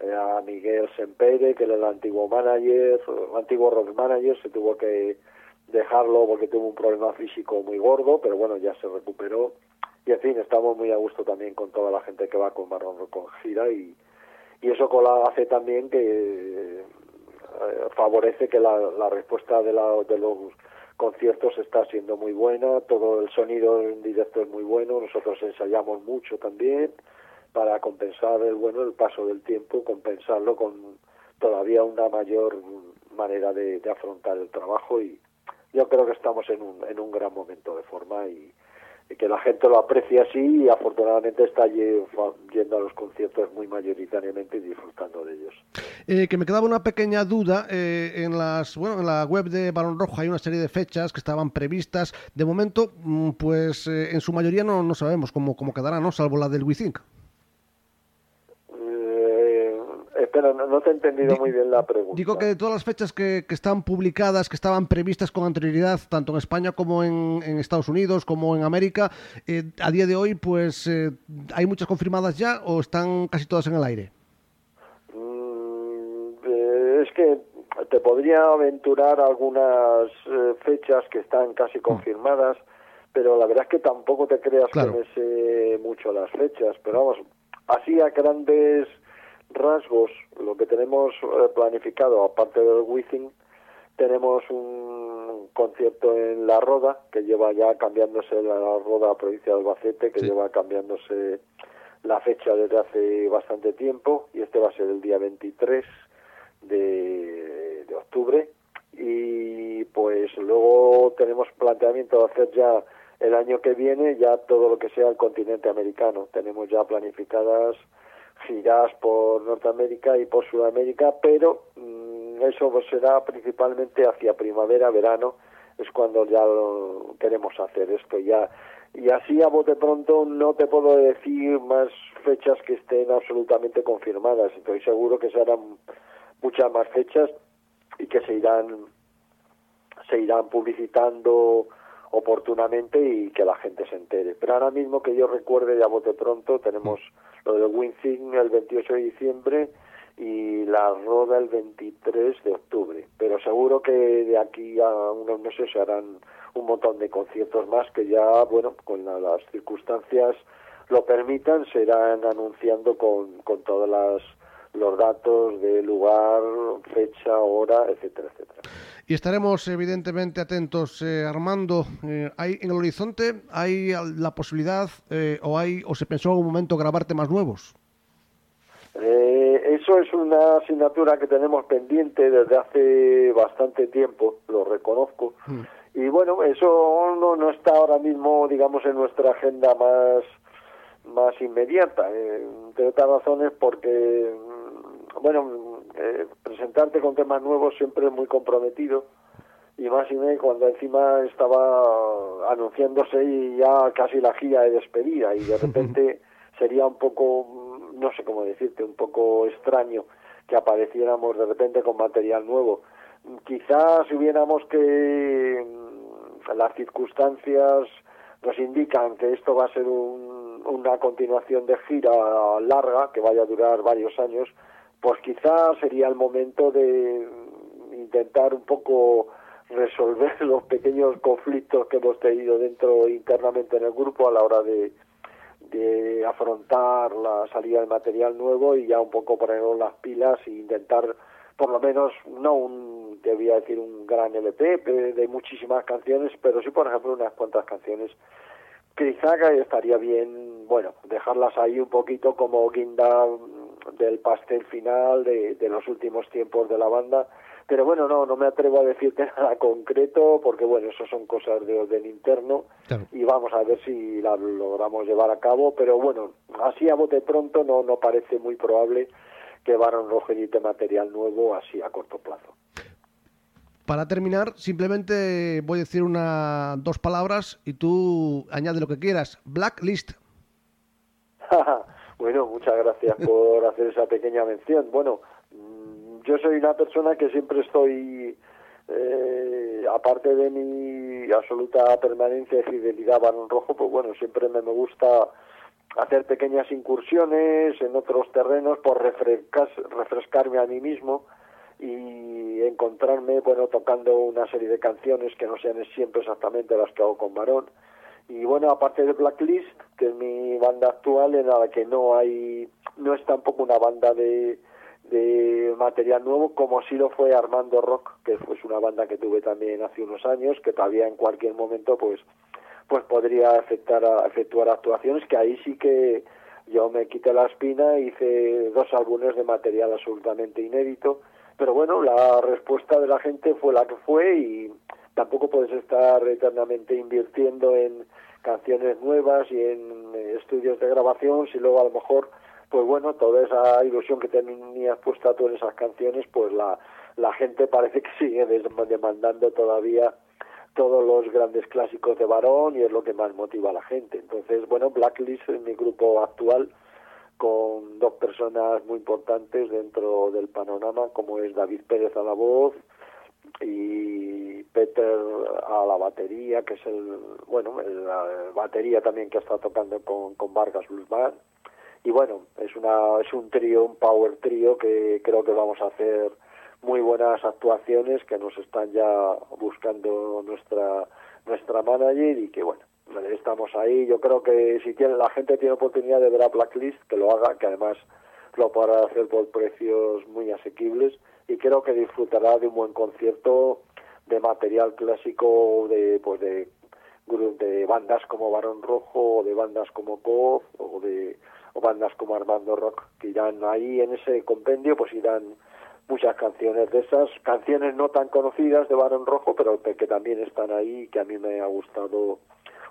eh, a Miguel Sempere, que era el antiguo manager, el antiguo road manager, se tuvo que dejarlo porque tuvo un problema físico muy gordo, pero bueno, ya se recuperó. Y en fin, estamos muy a gusto también con toda la gente que va con Marrón con gira y, y eso hace también que eh, favorece que la, la respuesta de, la, de los conciertos está siendo muy buena, todo el sonido en directo es muy bueno, nosotros ensayamos mucho también para compensar el bueno el paso del tiempo, compensarlo con todavía una mayor manera de, de afrontar el trabajo y yo creo que estamos en un, en un gran momento de forma y, que la gente lo aprecia así y afortunadamente está yendo a los conciertos muy mayoritariamente y disfrutando de ellos. Eh, que me quedaba una pequeña duda eh, en las bueno en la web de Balón Rojo hay una serie de fechas que estaban previstas. De momento mm, pues eh, en su mayoría no, no sabemos cómo, cómo quedará no salvo la del WeThink Eh, espera, no, no te he entendido muy bien la pregunta. digo que de todas las fechas que, que están publicadas que estaban previstas con anterioridad tanto en España como en, en Estados Unidos como en América eh, a día de hoy pues eh, hay muchas confirmadas ya o están casi todas en el aire Mm, eh, es que te podría aventurar algunas fechas que están casi confirmadas, pero la verdad es que tampoco te creas Claro. que me sé mucho las fechas. Pero vamos, así a grandes rasgos, lo que tenemos eh, planificado, aparte del Wizzing, tenemos un concierto en La Roda, que lleva ya cambiándose la Roda provincia de Albacete, que Sí. lleva cambiándose la fecha desde hace bastante tiempo, y este va a ser el día 23 de, de octubre. Y pues luego tenemos planteamiento de hacer ya el año que viene ya todo lo que sea el continente americano. Tenemos ya planificadas giras por Norteamérica y por Sudamérica, pero mm, eso será principalmente hacia primavera, verano, es cuando ya lo queremos hacer esto ya. Y así a bote pronto no te puedo decir más fechas que estén absolutamente confirmadas. Estoy seguro que se harán muchas más fechas y que se irán se irán publicitando oportunamente y que la gente se entere. Pero ahora mismo que yo recuerde de a bote pronto tenemos lo del Winzing el 28 de diciembre y la Roda el 23 de octubre. Pero seguro que de aquí a unos meses se harán un montón de conciertos más que ya, bueno, con la- las circunstancias lo permitan, se irán anunciando con, con todas las los datos de lugar, fecha, hora, etcétera, etcétera. Y estaremos evidentemente atentos, eh, Armando. eh, ¿Hay en el horizonte hay la posibilidad eh, o hay o se pensó en algún momento grabar temas nuevos? Eh, eso es una asignatura que tenemos pendiente desde hace bastante tiempo, lo reconozco. Y bueno, eso no, no está ahora mismo, digamos, en nuestra agenda más, más inmediata, eh, entre otras razones porque, mm, bueno, eh, presentarte con temas nuevos siempre es muy comprometido y más y menos cuando encima estaba anunciándose y ya casi la gira de despedida y de repente sería un poco, no sé cómo decirte, un poco extraño que apareciéramos de repente con material nuevo. quizás si hubiéramos que mm, las circunstancias nos indican que esto va a ser un- una continuación de gira larga que vaya a durar varios años, pues quizás sería el momento de intentar un poco resolver los pequeños conflictos que hemos tenido dentro internamente en el grupo a la hora de, de afrontar la salida del material nuevo y ya un poco ponernos las pilas e intentar por lo menos no un te voy a decir un gran LP de, muchísimas canciones pero sí por ejemplo unas cuantas canciones. Quizá estaría bien bueno dejarlas ahí un poquito como guinda del pastel final de, de los últimos tiempos de la banda pero bueno no no me atrevo a decirte nada concreto porque bueno eso son cosas de orden interno Claro. y vamos a ver si la logramos llevar a cabo pero bueno así a bote pronto no no parece muy probable que Baron Rojo edite material nuevo así a corto plazo Para terminar, simplemente voy a decir una, dos palabras y tú añade lo que quieras. Blacklist. bueno, muchas gracias por hacer esa pequeña mención. Bueno, mm, yo soy una persona que siempre estoy, eh, aparte de mi absoluta permanencia y fidelidad a Barón Rojo, pues bueno, siempre me, me gusta hacer pequeñas incursiones en otros terrenos por refrescar- refrescarme a mí mismo y encontrarme, bueno, tocando una serie de canciones que no sean siempre exactamente las que hago con Barón. Y bueno, aparte de Blacklist, que es mi banda actual, en la que no hay, no es tampoco una banda de, de material nuevo, como sí lo fue Armando Rock, que fue una banda que tuve también hace unos años, que todavía en cualquier momento, pues, pues podría afectar a, efectuar actuaciones, que ahí sí que yo me quité la espina, hice dos álbumes de material absolutamente inédito, pero bueno, la respuesta de la gente fue la que fue y tampoco puedes estar eternamente invirtiendo en canciones nuevas y en eh, estudios de grabación si luego a lo mejor pues bueno toda esa ilusión que tenías puesta tú en esas canciones pues la la gente parece que sigue demandando todavía todos los grandes clásicos de Varón y es lo que más motiva a la gente. Entonces bueno Blacklist es mi grupo actual con dos personas muy importantes dentro del panorama como es David Pérez a la voz y Peter a la batería, que es el, bueno, la batería también que está tocando con, con Vargas Bluesman. Y bueno, es una es un trío, un power trío que creo que vamos a hacer muy buenas actuaciones que nos están ya buscando nuestra nuestra manager y que bueno, estamos ahí. Yo creo que si tiene, la gente tiene oportunidad de ver a Blacklist, que lo haga, que además lo podrá hacer por precios muy asequibles creo que disfrutará de un buen concierto de material clásico de pues de de bandas como Barón Rojo o de bandas como Cof o de o bandas como Armando Rock que irán ahí en ese compendio pues irán muchas canciones de esas canciones no tan conocidas de Barón Rojo pero que también están ahí que a mí me ha gustado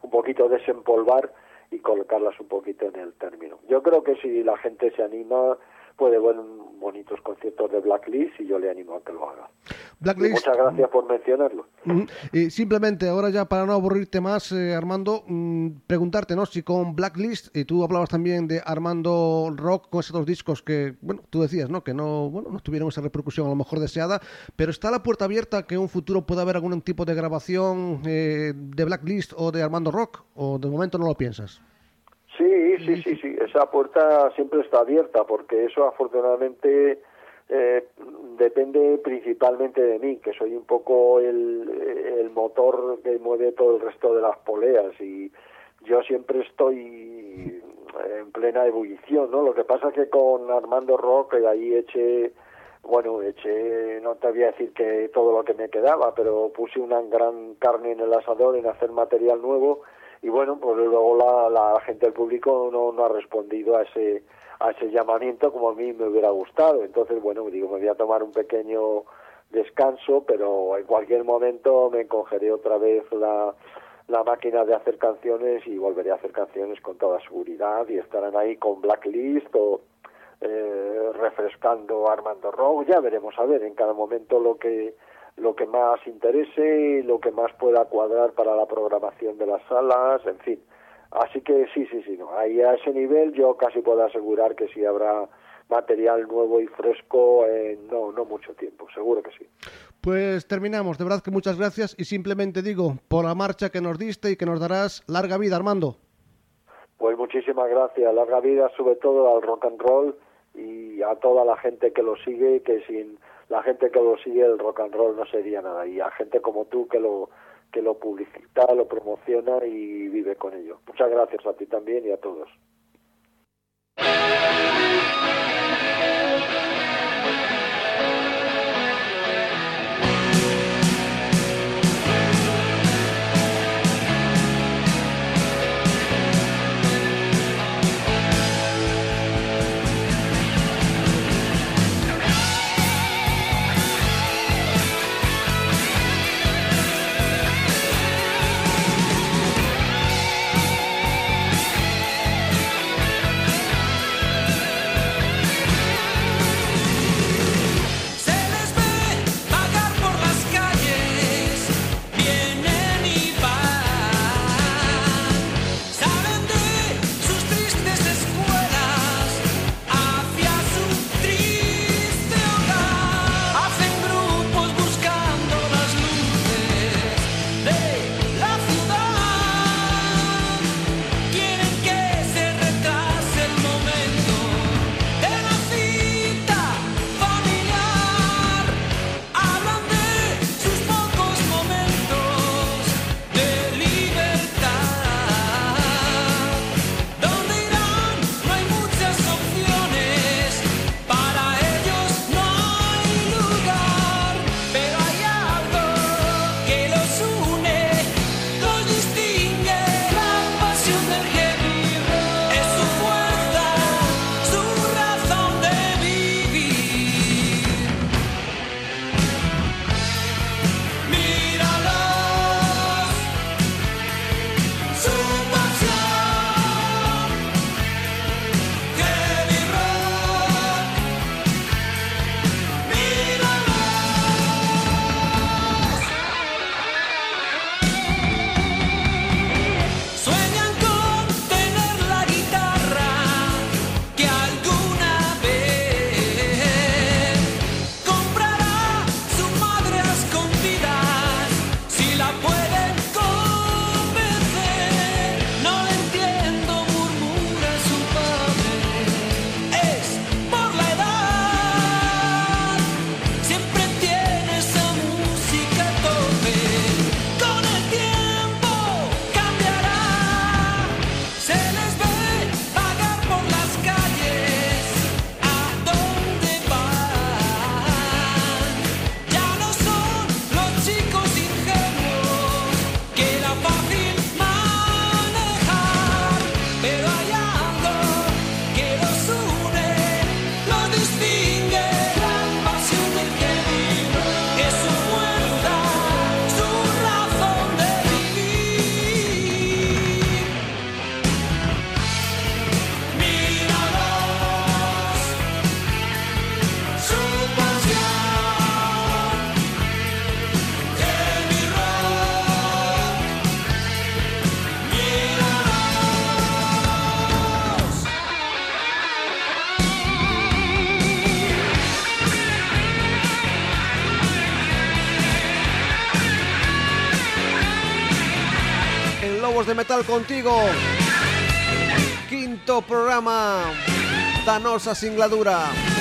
un poquito desempolvar y colocarlas un poquito en el término. Yo creo que si la gente se anima puede ver un- bonitos conciertos de Blacklist y yo le animo a que lo haga. Y Blacklist. muchas gracias por mencionarlo. Y simplemente, ahora ya para no aburrirte más, eh, Armando, mm, preguntarte, ¿no? Si con Blacklist, y tú hablabas también de Armando Rock con esos dos discos que, bueno, tú decías, ¿no? Que no, bueno, no tuvieron esa repercusión a lo mejor deseada, pero está la puerta abierta que en un futuro pueda haber algún tipo de grabación eh, de Blacklist o de Armando Rock, o de momento no lo piensas. Sí, sí, sí, sí, esa puerta siempre está abierta porque eso afortunadamente eh, depende principalmente de mí, que soy un poco el, el motor que mueve todo el resto de las poleas y yo siempre estoy en plena ebullición, ¿no? Lo que pasa es que con Armando Rock ahí eché, bueno, eché, no te voy a decir que todo lo que me quedaba, pero puse una gran carne en el asador en hacer material nuevo y bueno, pues luego la, la gente del público no, no ha respondido a ese a ese llamamiento como a mí me hubiera gustado. Entonces, bueno, digo, me voy a tomar un pequeño descanso, pero en cualquier momento me encogeré otra vez la, la máquina de hacer canciones y volveré a hacer canciones con toda seguridad y estarán ahí con Blacklist o eh, refrescando Armando Rock. Ya veremos a ver en cada momento lo que lo que más interese y lo que más pueda cuadrar para la programación de las salas, en fin. Así que sí, sí, sí, no. Ahí a ese nivel yo casi puedo asegurar que sí habrá material nuevo y fresco en no, no mucho tiempo, seguro que sí. Pues terminamos, de verdad que muchas gracias y simplemente digo, por la marcha que nos diste y que nos darás larga vida, Armando. Pues muchísimas gracias, larga vida sobre todo al rock and roll y a toda la gente que lo sigue, que sin la gente que lo sigue el rock and roll no sería nada y a gente como tú que lo que lo publicita, lo promociona y vive con ello. Muchas gracias a ti también y a todos. Metal contigo. Quinto programa. Danosa Singladura.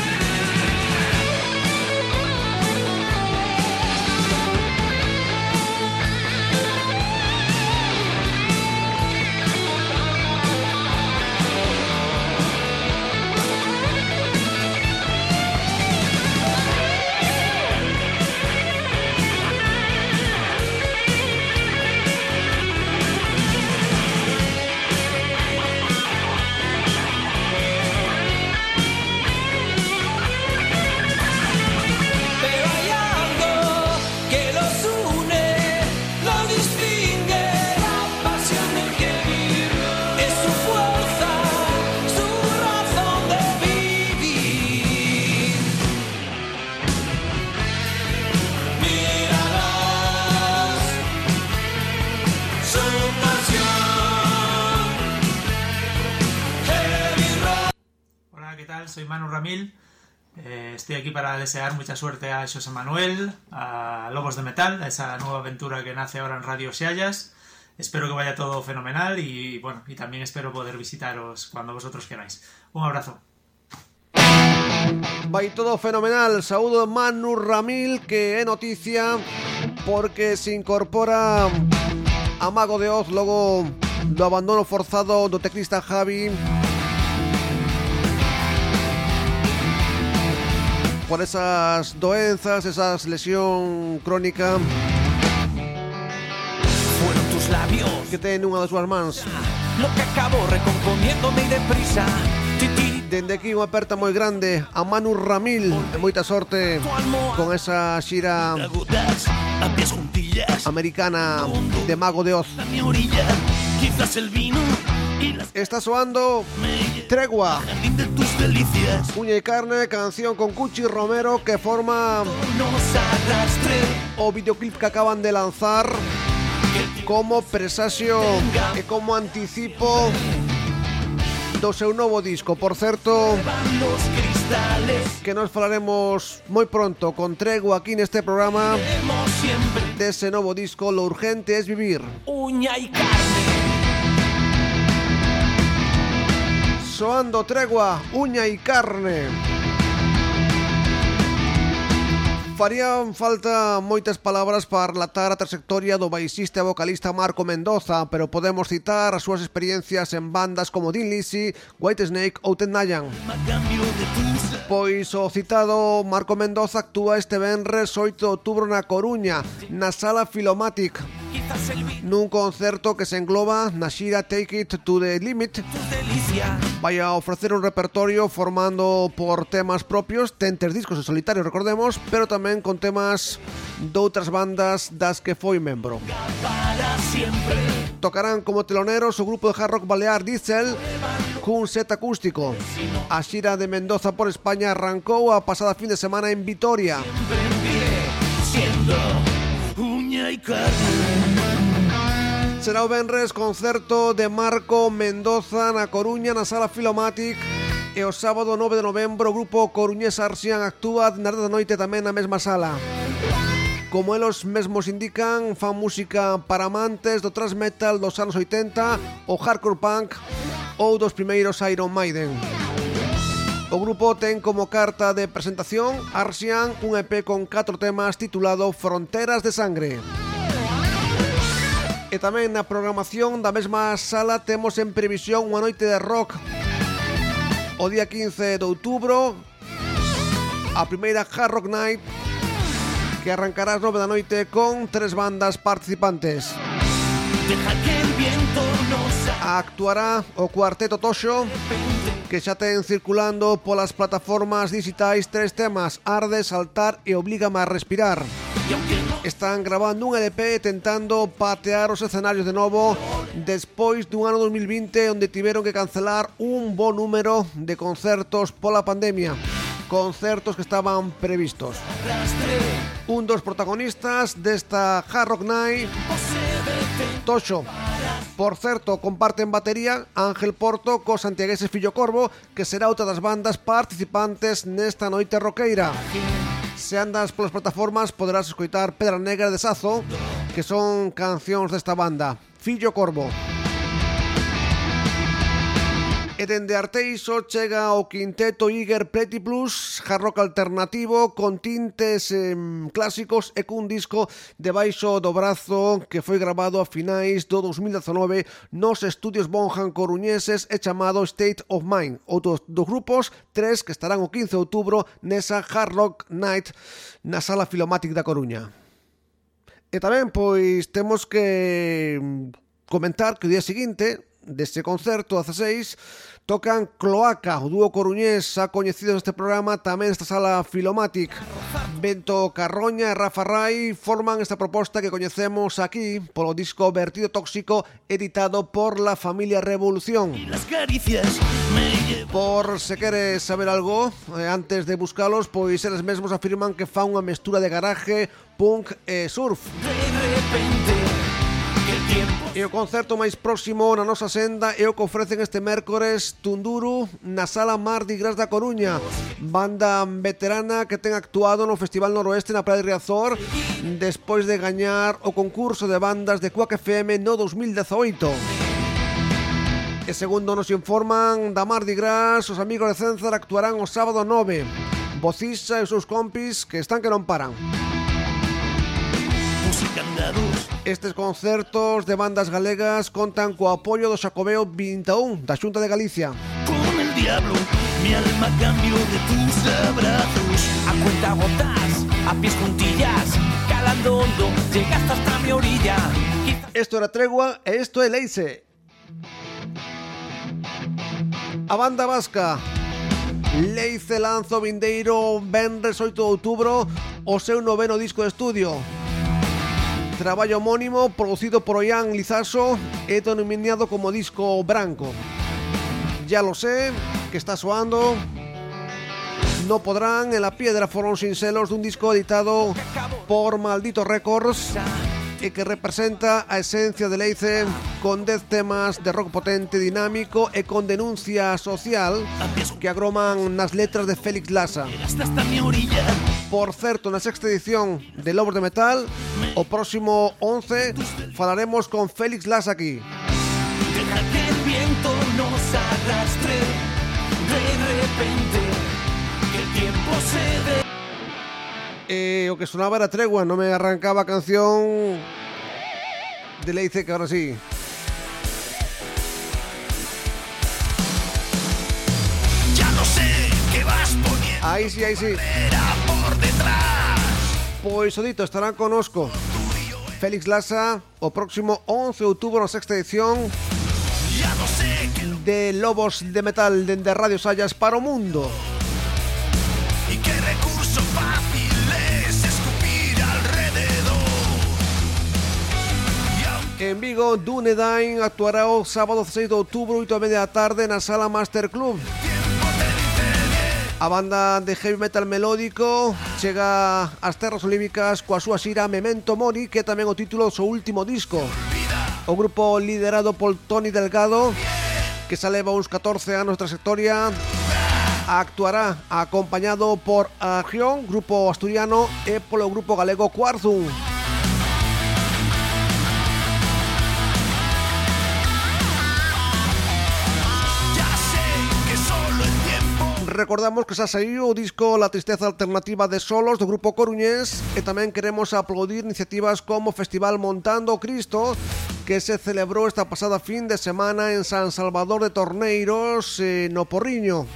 Aquí para desear mucha suerte a José Manuel, a Lobos de Metal, a esa nueva aventura que nace ahora en Radio Seallas. Espero que vaya todo fenomenal y bueno, y también espero poder visitaros cuando vosotros queráis. Un abrazo. Vai todo fenomenal. Saúdo Manu Ramil, que é noticia porque se incorpora a Mago de Oz logo do abandono forzado do teclista Javi por esas doenzas, esas lesión crónica Fueron tus labios que ten unha das súas mans. lo que acabó recomponiéndome y deprisa. Dende aquí unha aperta moi grande a Manu Ramil e moita sorte con esa xira americana de Mago de Oz. Quizás el vino Está soando Tregua, de Uña y Carne, canción con Cuchi Romero que forma o videoclip que acaban de lanzar como presagio e como anticipo do seu novo disco. Por cristales, que nos falaremos moi pronto con Tregua aquí neste programa hemos siempre dese novo disco Lo urgente es vivir. uña y carne. Soando Tregua, Uña y Carne. Farían falta moitas palabras para relatar a trayectoria do baixista e vocalista Marco Mendoza, pero podemos citar as súas experiencias en bandas como Dean Lisi, White Snake ou Ted Nayan. Pois o citado Marco Mendoza actúa este venres 8 de outubro na Coruña, na Sala Filomatic. Nun concerto que se engloba na xira Take It to the Limit Vai a ofrecer un repertorio formando por temas propios, tentes discos en solitario, recordemos Pero tamén con temas doutras bandas das que foi membro. Tocarán como teloneros o grupo de hard rock balear Diesel cun set acústico. A xira de Mendoza por España arrancou a pasada fin de semana en Vitoria. Será o Benres concerto de Marco Mendoza na Coruña na Sala Filomatic e o sábado 9 de novembro o grupo Coruñés Arsian actúa na da noite tamén na mesma sala. Como elos mesmos indican, fan música para amantes do thrash metal dos anos 80, o hardcore punk ou dos primeiros Iron Maiden. O grupo ten como carta de presentación Arsian un EP con 4 temas titulado Fronteras de Sangre. E tamén na programación da mesma sala temos en previsión unha noite de rock o día 15 de outubro a primeira Hard Rock Night que arrancará ás 9 da noite con tres bandas participantes. Actuará o Cuarteto Toxo que xa ten circulando polas plataformas digitais tres temas Arde, Saltar e Oblígame a Respirar. E están grabando un LP tentando patear os escenarios de novo despois dun ano 2020 onde tiveron que cancelar un bo número de concertos pola pandemia concertos que estaban previstos. Un dos protagonistas desta Hard Rock Night, Tocho. Por certo, comparten batería Ángel Porto co Santiagueses Fillo Corvo, que será outra das bandas participantes nesta noite roqueira. Aquí. Se andas polas plataformas poderás escoitar Pedra Negra de Sazo, que son cancións desta banda. Fillo Corvo. E dende Arteixo chega o quinteto Iger Pretty Plus, jarrock alternativo con tintes eh, clásicos e cun disco debaixo do brazo que foi grabado a finais do 2019 nos estudios Bonham coruñeses e chamado State of Mind. Outros dos grupos, tres que estarán o 15 de outubro nesa Hard Rock Night na Sala Filomatic da Coruña. E tamén, pois, temos que comentar que o día seguinte, deste concerto a 16 tocan Cloaca, o dúo coruñés xa coñecido neste programa tamén esta sala Filomatic. Bento Carroña e Rafa Rai forman esta proposta que coñecemos aquí polo disco Vertido Tóxico editado por la familia Revolución. Por se queres saber algo, eh, antes de buscalos, pois eles mesmos afirman que fa unha mestura de garaje, punk e surf. De repente E o concerto máis próximo na nosa senda é o que ofrecen este mércores Tunduru na Sala Mardi Gras da Coruña Banda veterana que ten actuado no Festival Noroeste na Praia de Riazor Despois de gañar o concurso de bandas de Quack FM no 2018 E segundo nos informan da Mardi Gras, os amigos de Cenzar actuarán o sábado 9. Bocisa e os seus compis que están que non paran. Música andadura Estes concertos de bandas galegas contan co apoio do Xacobeo 21 da Xunta de Galicia. Con el diablo, mi alma cambio de tus abrazos. A cuenta gotas, a pies juntillas, calando hondo, llegaste hasta mi orilla. Esto era Tregua e isto é Leice. A banda vasca Leice lanza o vindeiro Benres 8 de outubro o seu noveno disco de estudio Traballo homónimo producido por Ollán Lizaso e denominado como disco branco. Ya lo sé, que está soando. No podrán en la piedra fueron sincelos dun disco editado por Maldito Records e que representa a esencia de Leice con 10 temas de rock potente, dinámico e con denuncia social que agroman nas letras de Félix Lassa. Por certo, na sexta edición de Lobos de Metal, o próximo 11 falaremos con Félix Lassa aquí. Deja que el viento nos arrastre. De repente, que el tiempo se dé. E o que sonaba era tregua, non me arrancaba canción de Leice que ahora sí. Aí sí, aí sí. Detrás. Pois o dito, estarán conosco Félix Lassa o próximo 11 de outubro na sexta edición de Lobos de Metal dende Radio Sayas para o mundo. y qué recurso fácil es escupir alrededor. Y aunque En Vigo, Dunedain actuará o sábado 6 de outubro 8 a media da tarde na Sala Master Club. A banda de heavy metal melódico chega ás terras olímpicas coa súa xira Memento Mori, que tamén o título do seu último disco. O grupo liderado por Tony Delgado, que xa leva uns 14 anos de trayectoria, actuará acompañado por Agión, grupo asturiano, e polo grupo galego Quarzum. recordamos que xa saiu o disco La Tristeza Alternativa de Solos do Grupo Coruñés e tamén queremos aplaudir iniciativas como o Festival Montando Cristo que se celebrou esta pasada fin de semana en San Salvador de Torneiros eh, no Porriño.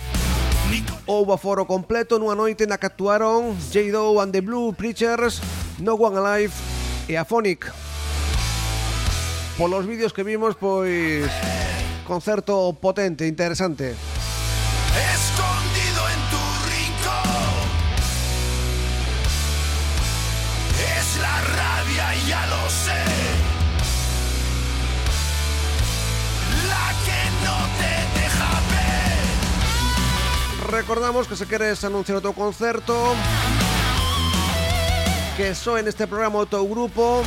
Houve aforo completo nunha noite na que actuaron J. Doe and the Blue Preachers, No One Alive e Aphonic. Polos vídeos que vimos, pois... Concerto potente, interesante. Escola. recordamos que se queres anunciar o teu concerto que só en este programa o teu grupo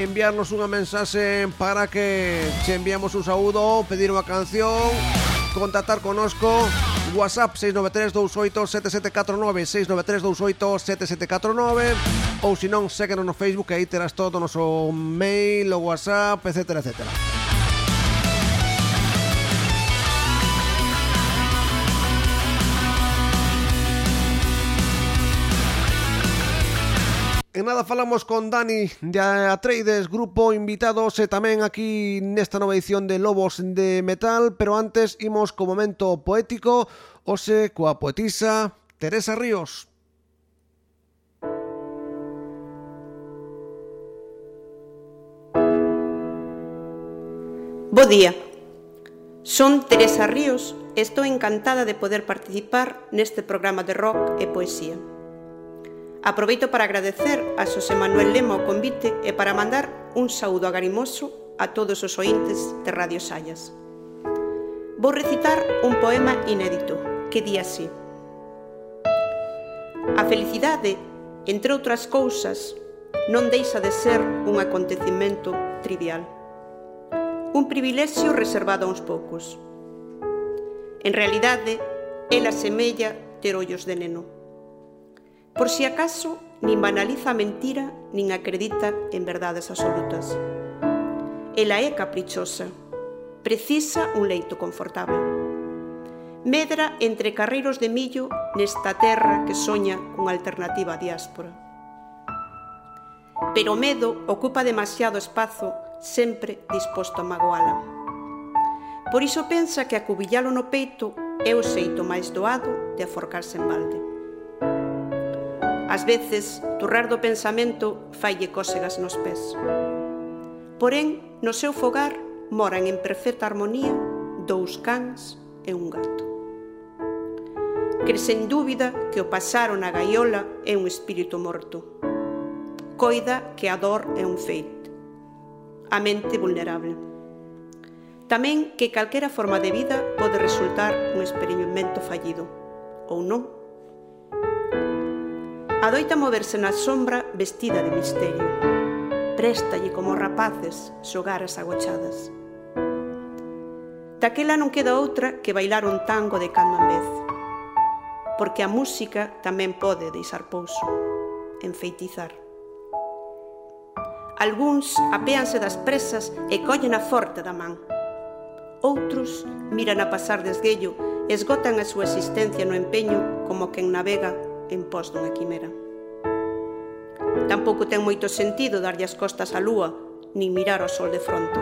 enviarnos unha mensaxe para que che enviamos un saúdo, pedir unha canción, contactar conosco WhatsApp 693-28-7749 693-28-7749 Ou senón, séguenos no Facebook E aí terás todo o noso mail, o WhatsApp, etc, etcétera. etcétera. nada falamos con Dani de Atreides, grupo invitados e tamén aquí nesta nova edición de Lobos de Metal, pero antes imos co momento poético, ose coa poetisa Teresa Ríos. Bo día. Son Teresa Ríos e estou encantada de poder participar neste programa de rock e poesía. Aproveito para agradecer a Xosé Manuel Lema o convite e para mandar un saúdo agarimoso a todos os ointes de Radio Sayas. Vou recitar un poema inédito que di así. A felicidade, entre outras cousas, non deixa de ser un acontecimento trivial. Un privilexio reservado a uns poucos. En realidade, ela semella ter ollos de neno. Por si acaso, nin banaliza a mentira, nin acredita en verdades absolutas. Ela é caprichosa, precisa un leito confortable. Medra entre carreiros de millo nesta terra que soña con alternativa á diáspora. Pero o medo ocupa demasiado espazo sempre disposto a magoala. Por iso pensa que acubillalo no peito é o xeito máis doado de aforcarse en balde. Ás veces, turrar do pensamento falle cósegas nos pés. Porén, no seu fogar moran en perfecta armonía dous cans e un gato. Cre sen dúbida que o pasar na gaiola é un espírito morto. Coida que a dor é un feito. A mente vulnerable. Tamén que calquera forma de vida pode resultar un experimento fallido, ou non. Adoita moverse na sombra vestida de misterio. Préstalle como rapaces xogar as agochadas. Daquela non queda outra que bailar un tango de cando en vez. Porque a música tamén pode deixar pouso, enfeitizar. Alguns apéanse das presas e collen a forte da man. Outros miran a pasar desguello, esgotan a súa existencia no empeño como quen navega en pos dunha quimera. Tampouco ten moito sentido darlle as costas á lúa, nin mirar ao sol de fronte.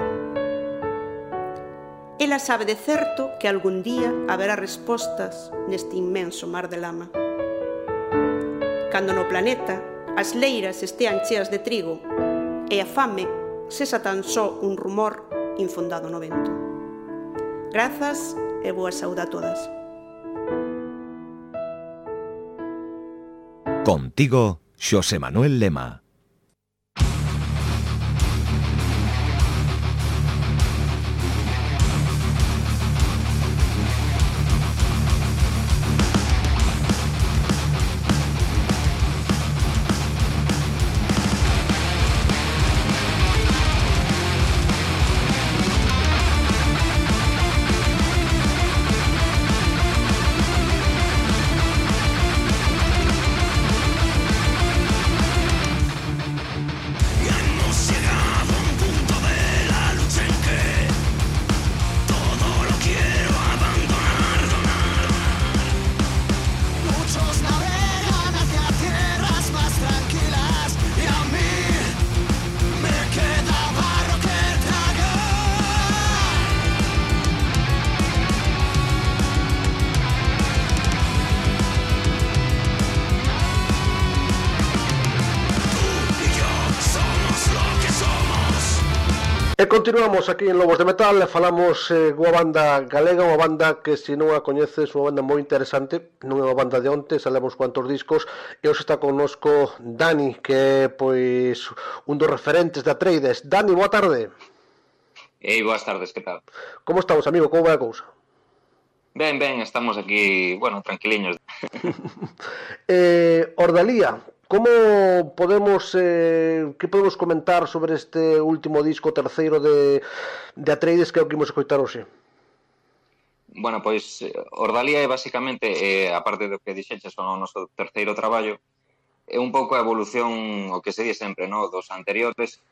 Ela sabe de certo que algún día haberá respostas neste inmenso mar de lama. Cando no planeta as leiras estean cheas de trigo e a fame sexa tan só un rumor infundado no vento. Grazas e boa saúde a todas. Contigo, Xosé Manuel Lema. estamos aquí en Lobos de Metal e falamos eh, unha banda galega, unha banda que se non a coñeces, unha banda moi interesante, non é unha banda de onte, salemos cuantos discos e hoxe está connosco Dani, que é pois un dos referentes da Trades. Dani, boa tarde. Ei, boas tardes, que tal? Como estamos, amigo? Como vai a cousa? Ben, ben, estamos aquí, bueno, tranquiliños. eh, Ordalía, Como podemos eh, que podemos comentar sobre este último disco terceiro de, de Atreides que é o que imos escoitar hoxe? Bueno, pois eh, Ordalia é basicamente, eh, a parte do que dixeches son o noso terceiro traballo, é un pouco a evolución, o que se di sempre, no, dos anteriores,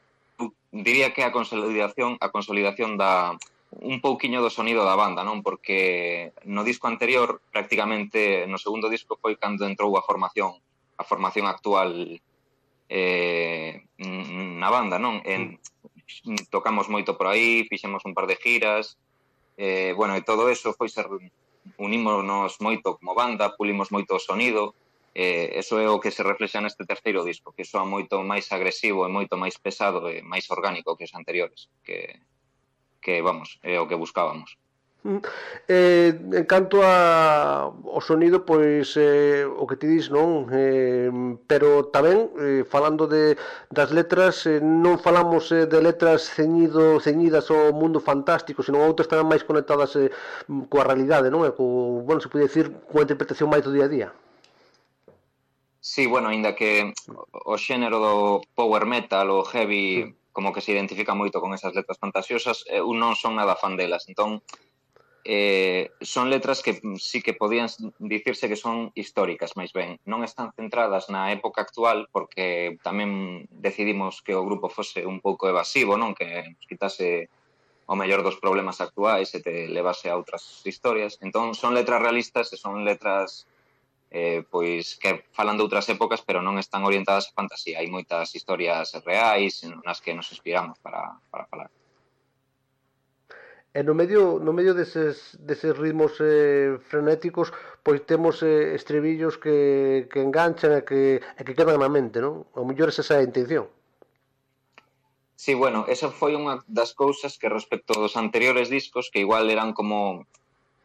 diría que a consolidación, a consolidación da un pouquiño do sonido da banda, non? Porque no disco anterior, prácticamente no segundo disco foi cando entrou a formación a formación actual eh, na banda, non? En, tocamos moito por aí, fixemos un par de giras, eh, bueno, e todo eso foi ser unímonos moito como banda, pulimos moito o sonido, eh, eso é o que se reflexa neste terceiro disco, que soa moito máis agresivo e moito máis pesado e máis orgánico que os anteriores, que, que vamos, é o que buscábamos. Eh, en canto a o sonido, pois eh, o que ti dis non, eh, pero tamén eh, falando de das letras, eh, non falamos eh, de letras ceñido ceñidas ao mundo fantástico, senón outras tamén máis conectadas eh, coa realidade, non? E co, bueno, se pode dicir, coa interpretación máis do día a día. Sí, bueno, aínda que o xénero do power metal ou heavy como que se identifica moito con esas letras fantasiosas, eu non son nada fan delas, entón eh, son letras que sí que podían dicirse que son históricas, máis ben. Non están centradas na época actual porque tamén decidimos que o grupo fose un pouco evasivo, non? Que nos quitase o mellor dos problemas actuais e te levase a outras historias. Entón, son letras realistas e son letras eh, pois que falan de outras épocas pero non están orientadas a fantasía. Hai moitas historias reais nas que nos inspiramos para, para falar. E no medio, no medio deses, deses ritmos eh, frenéticos pois temos eh, estribillos que, que enganchan e que, e que quedan na mente, non? O mellor é esa a intención. Sí, bueno, esa foi unha das cousas que respecto dos anteriores discos que igual eran como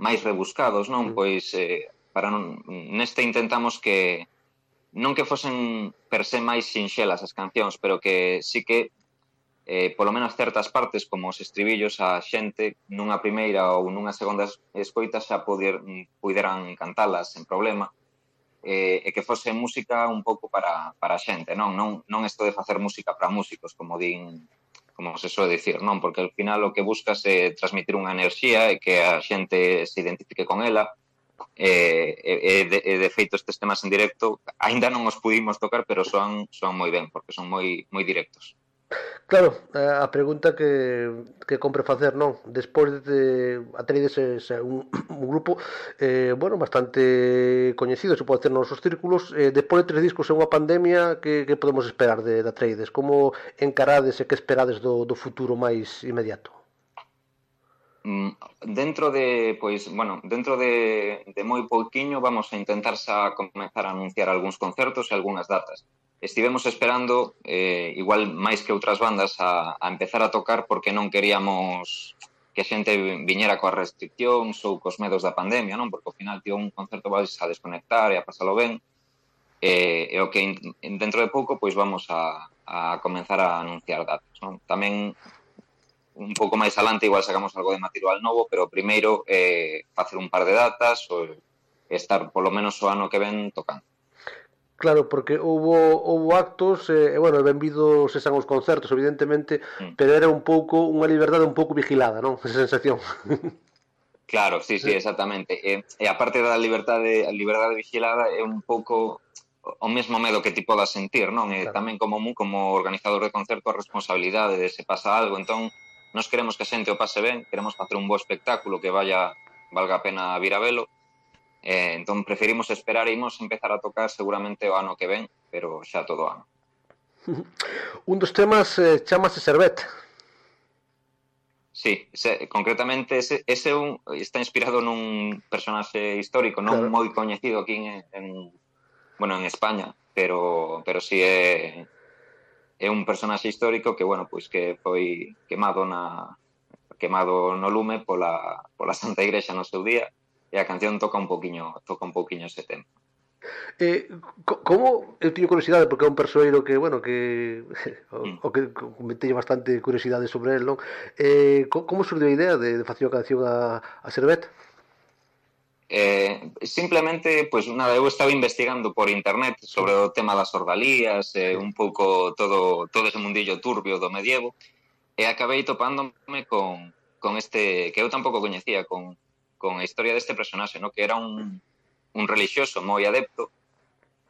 máis rebuscados, non? Mm. Pois eh, para non, neste intentamos que non que fosen per se máis sinxelas as cancións, pero que sí que eh, polo menos certas partes como os estribillos a xente nunha primeira ou nunha segunda escoita xa poder, mm, puderan cantalas sen problema eh, e que fose música un pouco para, para a xente non, non, non isto de facer música para músicos como din como se soe dicir, non? Porque al final o que buscas é transmitir unha enerxía e que a xente se identifique con ela, e, e, de, e de feito estes temas en directo aínda non os pudimos tocar, pero son, son moi ben, porque son moi moi directos. Claro, eh, a pregunta que, que compre facer, non? Despois de atreides un, un grupo eh, bueno, bastante coñecido, se pode ter nos nosos círculos, eh, despois de tres discos e unha pandemia, que, que podemos esperar de, de Atreides? Como encarades e que esperades do, do futuro máis inmediato? Mm, dentro de, pois, bueno, dentro de, de moi pouquiño vamos a intentar xa comenzar a anunciar algúns concertos e algunhas datas estivemos esperando eh, igual máis que outras bandas a, a empezar a tocar porque non queríamos que a xente viñera coas restriccións ou cos medos da pandemia, non? Porque ao final tío un concerto vais a desconectar e a pasalo ben e, e o que in, dentro de pouco pois vamos a, a comenzar a anunciar datos, non? Tamén un pouco máis alante igual sacamos algo de material novo, pero primeiro eh, facer un par de datas ou estar polo menos o ano que ven tocando. Claro, porque houbo, houbo actos, eh, e, eh, bueno, benvidos esan os concertos, evidentemente, mm. pero era un pouco unha liberdade un pouco vigilada, non? Esa sensación. Claro, sí, sí, exactamente. E, e a parte da liberdade, a liberdade vigilada é un pouco o mesmo medo que ti podas sentir, non? E claro. tamén como como organizador de concerto a responsabilidade de se pasa algo, entón nos queremos que a xente o pase ben, queremos facer un bo espectáculo que vaya valga a pena vir a velo, Eh, entón preferimos esperar e imos empezar a tocar seguramente o ano que ven, pero xa todo o ano. Un dos temas eh, chamase Servet. Sí, se, concretamente ese, ese un, está inspirado nun personaxe histórico, non claro. moi coñecido aquí en, en bueno, en España, pero pero si sí é é un personaxe histórico que bueno, pois que foi quemado na quemado no lume pola pola Santa Igrexa no seu día e a canción toca un poquiño, toca un poquiño ese tema. Eh, co como eu teño curiosidade porque é un persoeiro que, bueno, que o, mm. o que comentei bastante curiosidade sobre el, non? Eh, co como surdiu a idea de, de facer a canción a, a Servet? Eh, simplemente, pues nada, eu estaba investigando por internet sobre o tema das ordalías, eh, un pouco todo, todo ese mundillo turbio do medievo, e acabei topándome con, con este, que eu tampouco coñecía, con, con a historia deste personaxe, no? que era un, mm. un relixioso moi adepto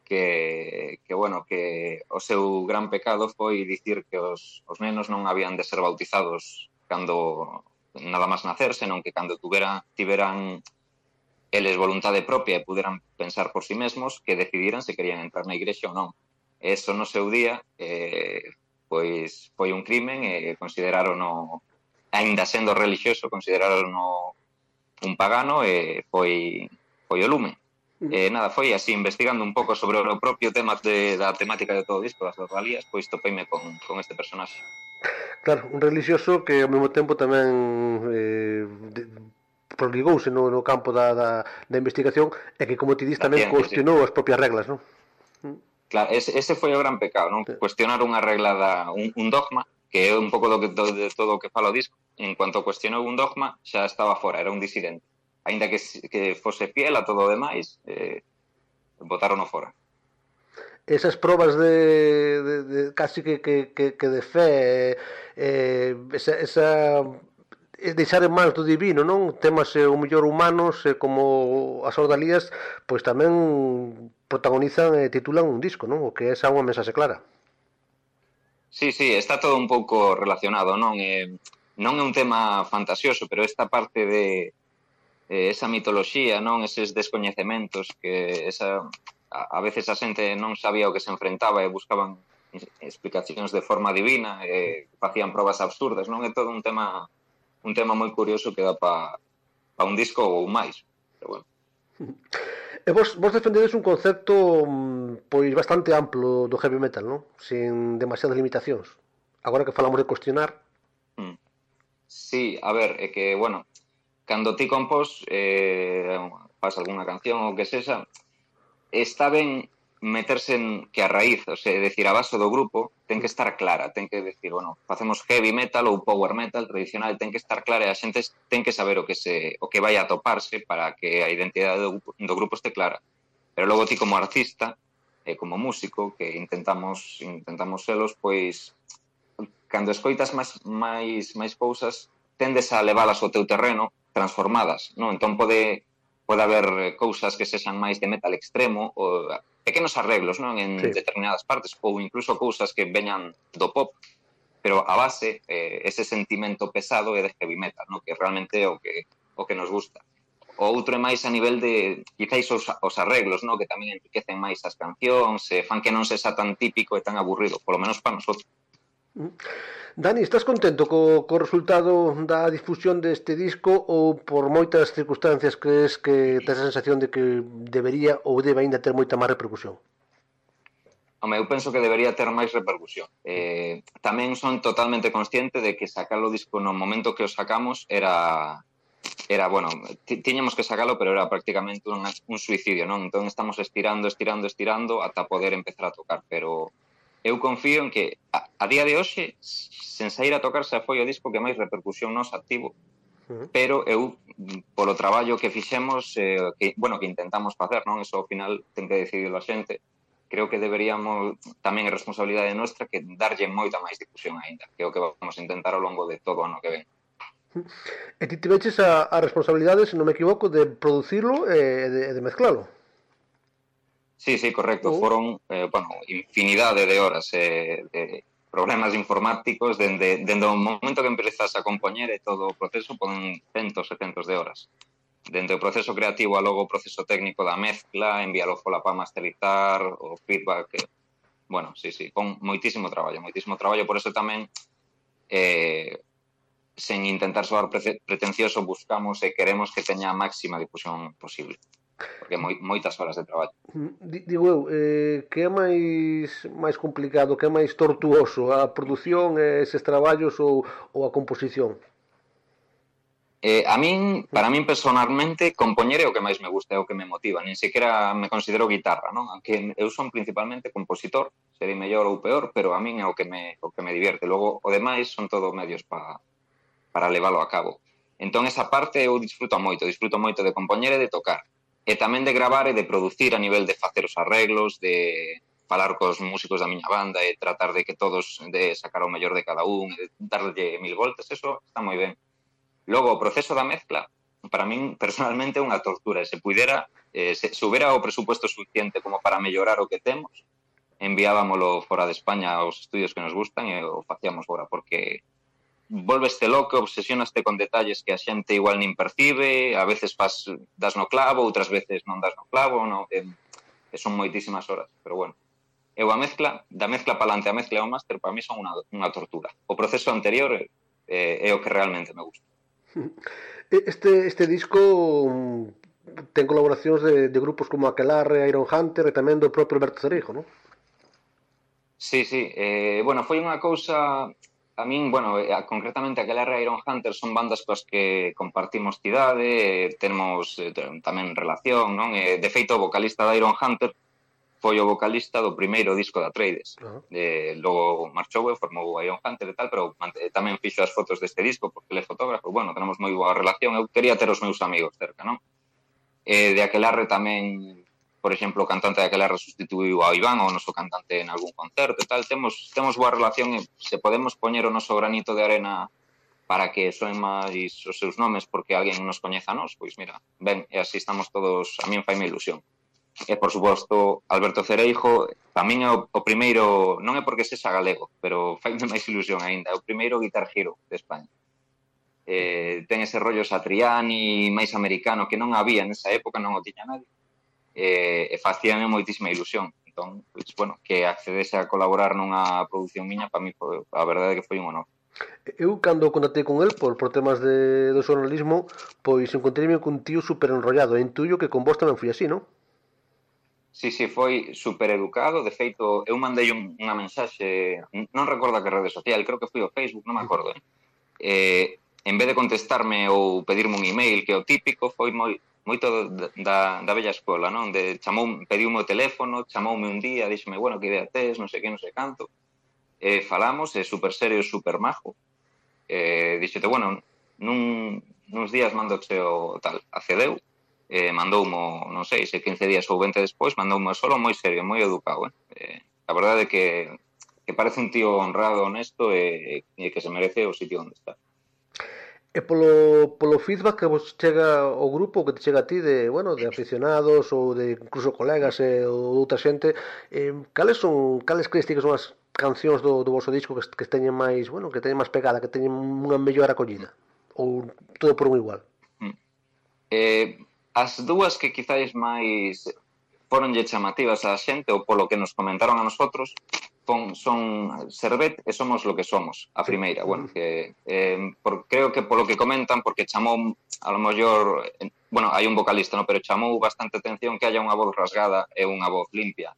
que, que, bueno, que o seu gran pecado foi dicir que os, os nenos non habían de ser bautizados cando nada máis nacer, senón que cando tuvera, tiveran eles voluntade propia e puderan pensar por si sí mesmos que decidiran se querían entrar na igrexa ou non. Eso no seu día eh, pois foi un crimen e eh, consideraron o, ainda sendo religioso, consideraron o un pagano e foi, foi o lume. E nada, foi así, investigando un pouco sobre o propio tema de, da temática de todo o disco, das oralías, pois topeime con, con este personaxe. Claro, un religioso que ao mesmo tempo tamén eh, de, proligouse no, no campo da, da, da investigación e que, como ti dis, tamén Ciencia, cuestionou sí. as propias reglas, non? Claro, ese, ese foi o gran pecado, non? Sí. Cuestionar unha regla, da, un, un dogma, que é un pouco do que, do, de todo o que fala o disco. En cuanto cuestionou un dogma, xa estaba fora, era un disidente. Ainda que, que fose fiel a todo o demais, eh, votaron fora. Esas probas de, de, de casi que, que, que, que de fe, eh, eh esa, esa é deixar en mans do divino, non? Temas eh, o mellor humanos eh, como as ordalías, pois tamén protagonizan e eh, titulan un disco, non? O que é esa unha mensaxe clara. Sí, sí, está todo un pouco relacionado, non? Eh, non é un tema fantasioso, pero esta parte de eh, esa mitoloxía, non? Eses descoñecementos que esa, a, a veces a xente non sabía o que se enfrentaba e buscaban explicacións de forma divina e facían probas absurdas, non? É todo un tema un tema moi curioso que dá para pa un disco ou máis, pero bueno. E vos, vos defendedes un concepto mm, pois bastante amplo do heavy metal, non? Sen demasiadas limitacións. Agora que falamos de cuestionar... Mm. Sí, a ver, é que, bueno, cando ti compós eh, pasa algunha canción ou que sexa, está ben meterse en que a raíz, o sea, decir, a base do grupo, ten que estar clara, ten que decir, bueno, facemos heavy metal ou power metal tradicional, ten que estar clara e a xente ten que saber o que se o que vai a toparse para que a identidade do, do grupo este clara. Pero logo ti como artista, e como músico, que intentamos intentamos selos, pois cando escoitas máis máis máis cousas, tendes a leválas ao teu terreno transformadas, non? Entón pode pode haber cousas que sexan máis de metal extremo ou pequenos arreglos non en sí. determinadas partes ou incluso cousas que veñan do pop pero a base eh, ese sentimento pesado é de heavy metal non? que realmente é o que, o que nos gusta o outro é máis a nivel de quizáis os, os arreglos non? que tamén enriquecen máis as cancións e fan que non se xa tan típico e tan aburrido polo menos para nosotros Mm. Dani, estás contento co, co resultado da difusión deste disco ou por moitas circunstancias crees que tens a sensación de que debería ou debe aínda ter moita máis repercusión? Home, eu penso que debería ter máis repercusión. Eh, tamén son totalmente consciente de que sacar o disco no momento que o sacamos era era, bueno, tiñamos que sacalo, pero era prácticamente un, un suicidio, non? Entón estamos estirando, estirando, estirando ata poder empezar a tocar, pero eu confío en que a, a día de hoxe sen sair a tocar xa foi o disco que máis repercusión nos activo pero eu polo traballo que fixemos eh, que, bueno, que intentamos facer non? Eso ao final ten que decidir a xente. Creo que deberíamos tamén é responsabilidade nuestra que darlle moita máis difusión aínda que é o que vamos a intentar ao longo de todo o ano que ven. E ti tiveches a, a responsabilidade, se non me equivoco, de producirlo e de, de mezclalo? Sí, sí, correcto. Oh. Uh. Foron, eh, bueno, infinidade de horas eh, de problemas informáticos dende, dende o momento que empezas a compoñer e eh, todo o proceso ponen centos e centos de horas. Dende o proceso creativo a logo o proceso técnico da mezcla, enviar o folapa masterizar, o feedback... Eh, bueno, sí, sí, pon moitísimo traballo, moitísimo traballo. Por eso tamén, eh, sen intentar soar pretencioso, buscamos e queremos que teña a máxima difusión posible porque moi, moitas horas de traballo. Mm, digo eu, eh, que é máis máis complicado, que é máis tortuoso a produción, eh, eses traballos ou, ou a composición? Eh, a min, para min personalmente, compoñer é o que máis me gusta, é o que me motiva. Nin sequera me considero guitarra, non? Aunque eu son principalmente compositor, serei mellor ou peor, pero a min é o que me, o que me divierte. Logo, o demais son todo medios para para leválo a cabo. Entón, esa parte eu disfruto moito, disfruto moito de compoñer e de tocar e tamén de gravar e de producir a nivel de facer os arreglos, de falar cos músicos da miña banda e tratar de que todos de sacar o mellor de cada un, e darlle mil voltas, eso está moi ben. Logo, o proceso da mezcla, para min personalmente é unha tortura, se pudera, eh, se, se hubiera o presupuesto suficiente como para mellorar o que temos, enviábamolo fora de España aos estudios que nos gustan e o facíamos fora, porque volveste loco, obsesionaste con detalles que a xente igual nin percibe, a veces pas, das no clavo, outras veces non das no clavo, no, e, e son moitísimas horas, pero bueno. Eu a mezcla, da mezcla palante a mezcla ao máster, para mí son unha, unha tortura. O proceso anterior eh, é o que realmente me gusta. Este, este disco mm, ten colaboracións de, de grupos como Aquelarre, Iron Hunter e tamén do propio Alberto Cerejo, non? Sí, sí. Eh, bueno, foi unha cousa a min, bueno, eh, concretamente aquela era Iron Hunter son bandas coas que compartimos cidade, temos eh, eh tamén relación, non? Eh, de feito, o vocalista da Iron Hunter foi o vocalista do primeiro disco da Trades. Uh -huh. logo marchou e formou a Iron Hunter e tal, pero eh, tamén fixo as fotos deste disco porque ele é fotógrafo. Bueno, tenemos moi boa relación, eu quería ter os meus amigos cerca, non? Eh, de aquelarre tamén por exemplo, o cantante daquela resustituiu a Iván ou o noso cantante en algún concerto e tal, temos, temos boa relación e se podemos poñer o noso granito de arena para que soen máis os seus nomes porque alguén nos coñeza a nós, pois mira, ben, e así estamos todos, a min faime ilusión. E por suposto, Alberto Cereijo tamén é o, o primeiro, non é porque sexa galego, pero faime máis ilusión aínda, é o primeiro guitar hero de España. Eh, ten ese rollo satriani, máis americano, que non había nesa época, non o tiña nadie eh, e facíame moitísima ilusión. Entón, pois, bueno, que accedese a colaborar nunha produción miña, para mí, a verdade é que foi un honor. Eu cando contactei con el por, por temas de, do xornalismo, pois encontreime cun tío super enrollado. E intuyo que con vos tamén foi así, non? Sí, sí, foi super educado. De feito, eu mandei un, unha mensaxe, non recordo que rede social, creo que foi o Facebook, non me acordo. Eh, en vez de contestarme ou pedirme un email, que é o típico, foi moi moito da, da bella escola, non? De chamou, pediume o teléfono, chamoume un día, díxome, bueno, que idea tes, non sei que, non sei canto. Eh, falamos, é super serio, super majo. Eh, díxete, bueno, nun, nuns días mandoche o tal, accedeu, eh, mandoumo, non sei, se 15 días ou 20 despois, mandoume solo moi serio, moi educado, eh? eh a verdade é que, que parece un tío honrado, honesto e, e que se merece o sitio onde está. E polo, polo feedback que vos chega o grupo que te chega a ti de, bueno, de aficionados ou de incluso colegas e, ou de outra xente, eh, cales son cales crees ti que son as cancións do, do vosso disco que, que teñen máis, bueno, que teñen máis pegada, que teñen unha mellor acollida ou todo por un igual? Mm. Eh, as dúas que quizáis máis foronlle chamativas á xente ou polo que nos comentaron a nosotros son, son Servet e somos lo que somos, a primeira. Bueno, que, eh, por, creo que polo que comentan, porque chamou, a lo mellor, bueno, hai un vocalista, no? pero chamou bastante atención que haya unha voz rasgada e unha voz limpia,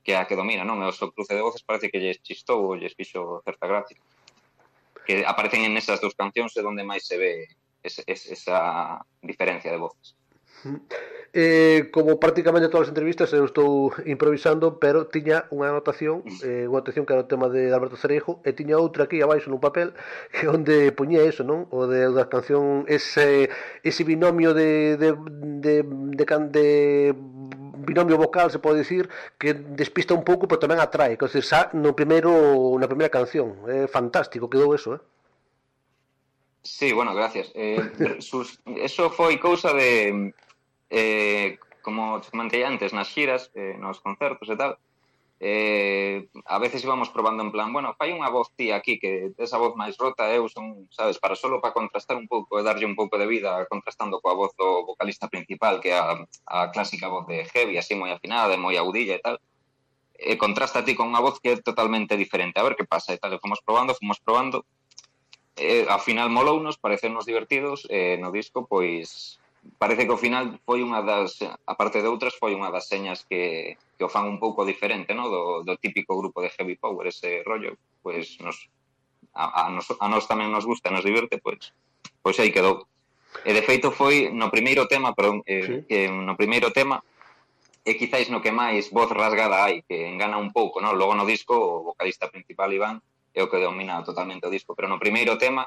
que é a que domina, non? E o seu cruce de voces parece que lles chistou ou lles fixo certa gracia. Que aparecen en esas dúas cancións é onde máis se ve esa, esa diferencia de voces. Eh, como prácticamente todas as entrevistas eu estou improvisando, pero tiña unha anotación, eh, unha anotación que era o tema de Alberto Cereijo, e tiña outra aquí abaixo nun papel que onde poñía eso, non? O de da canción ese ese binomio de de de de, de, de binomio vocal, se pode dicir, que despista un pouco, pero tamén atrae, que decir, xa no primeiro na primeira canción. É eh, fantástico, quedou eso, eh? Sí, bueno, gracias. Eh, sus, eso foi cousa de eh, como te comentei antes, nas xiras, eh, nos concertos e tal, eh, a veces íbamos probando en plan, bueno, fai unha voz ti aquí que esa voz máis rota eu son, sabes, para solo para contrastar un pouco e darlle un pouco de vida contrastando coa voz do vocalista principal que é a, a clásica voz de heavy, así moi afinada moi audilla e tal e contrasta ti con unha voz que é totalmente diferente. A ver que pasa e tal, e fomos probando, fomos probando e, ao final molounos, parecernos divertidos e no disco pois parece que ao final foi unha das, a parte de outras, foi unha das señas que, que o fan un pouco diferente, no? do, do típico grupo de heavy power, ese rollo, pois pues nos, a, a, nos, a nos tamén nos gusta, nos divirte, pois, pois aí quedou. E de feito foi no primeiro tema, perdón, eh, sí. que no primeiro tema e quizáis no que máis voz rasgada hai, que engana un pouco, no? Logo no disco o vocalista principal Iván é o que domina totalmente o disco, pero no primeiro tema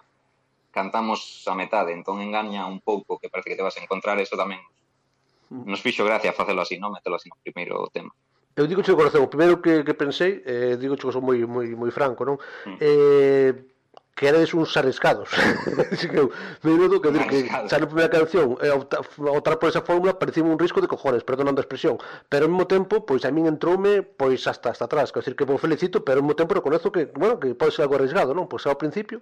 cantamos a metade, entón engaña un pouco que parece que te vas a encontrar, eso tamén mm. nos fixo gracia facelo así, non metelo así no primeiro tema. Eu digo che corazón, o primeiro que, que pensei, eh, digo que son moi, moi, moi franco, non? Mm. Eh, que eres uns arriscados. Así que eu, menudo que, que xa na primeira canción eh, optar, por esa fórmula parecía un risco de cojones, perdonando a expresión. Pero ao mesmo tempo, pois a min entroume pois hasta hasta atrás, quer decir que vos felicito, pero ao mesmo tempo reconozo que, bueno, que pode ser algo arriesgado, non? Pois ao principio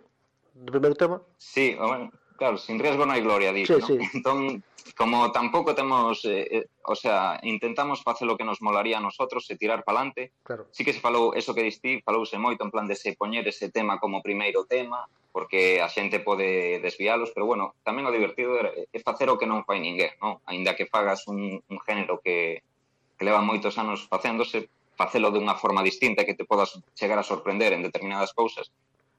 primeiro tema? Sí, bueno, claro, sin riesgo non hai gloria, dixo, sí, ¿no? sí. Entón, como tampouco temos, eh, eh, o sea, intentamos facer o que nos molaría a nosotros e tirar pa'lante, claro. sí que se falou, eso que distí, falouse moito en plan de se poñer ese tema como primeiro tema, porque a xente pode desviálos, pero bueno, tamén o divertido é facer o que non fai ninguén, non? Ainda que fagas un, un género que, que leva moitos anos facéndose, facelo de unha forma distinta que te podas chegar a sorprender en determinadas cousas,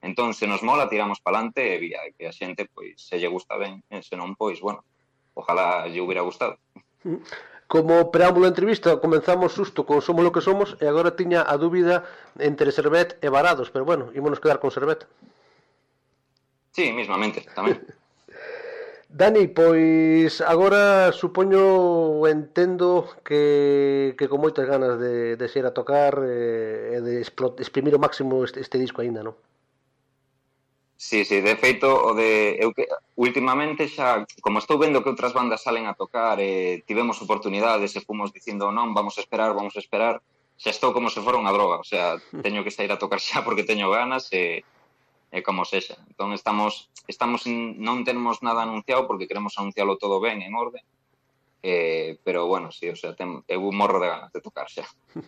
Entón, se nos mola, tiramos palante e vía que a xente, pois, se lle gusta ben, e se non, pois, bueno, ojalá lle hubiera gustado. Como preámbulo da entrevista, comenzamos susto con Somos lo que somos e agora tiña a dúbida entre Servet e Varados, pero bueno, ímonos quedar con Servet. Sí, mismamente, tamén. Dani, pois agora supoño entendo que, que con moitas ganas de, de ser a tocar eh, e eh, de exprimir o máximo este, este disco aínda, non? Sí, sí, de feito, o de, eu que, últimamente xa, como estou vendo que outras bandas salen a tocar, eh, tivemos oportunidades e fomos dicindo non, vamos a esperar, vamos a esperar, xa estou como se fora unha droga, o sea, teño que sair a tocar xa porque teño ganas e, e como sexa. Entón estamos, estamos non tenemos nada anunciado porque queremos anunciarlo todo ben, en orden, Eh, pero bueno, sí, o sea, ten, eu morro de ganas de tocar xa.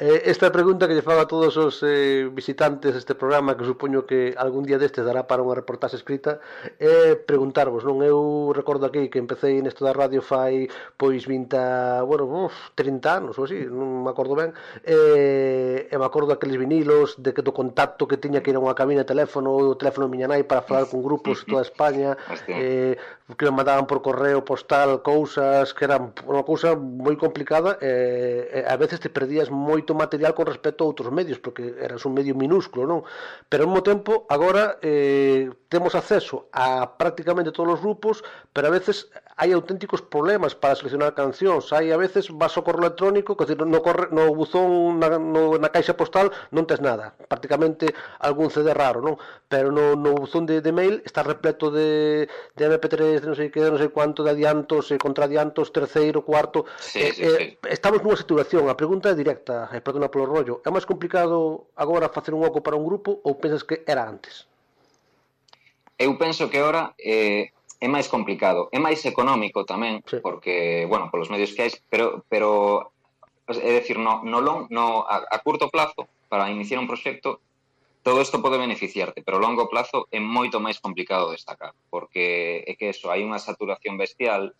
Eh, esta pregunta que lle fago a todos os eh, visitantes deste programa, que supoño que algún día deste dará para unha reportaxe escrita, é preguntarvos, non? Eu recordo aquí que empecé nesto da radio fai pois 20, bueno, uf, 30 anos ou así, non me acordo ben, eh, e me acordo aqueles vinilos, de que do contacto que tiña que ir a unha cabina de teléfono, o teléfono de miña nai para falar con grupos toda España, eh, que me mandaban por correo postal cousas, cousas que eran unha cousa moi complicada e, e a veces te perdías moito material con respecto a outros medios porque eras un medio minúsculo, non? Pero ao mesmo tempo agora eh, temos acceso a prácticamente todos os grupos, pero a veces hai auténticos problemas para seleccionar cancións. Hai a veces vas ao correo electrónico, que no, corre, no buzón, na, no, na caixa postal non tes nada. Prácticamente algún CD raro, non? Pero no, no buzón de, de mail está repleto de, de MP3, de non sei que, de non sei cuánto, de adiantos e eh, cantos, terceiro, cuarto. Sí, eh, sí, eh, sí. Estamos nunha saturación, a pregunta é directa, e perdona polo rollo. É máis complicado agora facer un oco para un grupo ou pensas que era antes? Eu penso que ahora eh, é máis complicado, é máis económico tamén, sí. porque, bueno, polos medios que hai, pero, pero é dicir, no, no long, no, a, a curto plazo, para iniciar un proxecto, todo isto pode beneficiarte, pero a longo plazo é moito máis complicado destacar, porque é que eso, hai unha saturación bestial,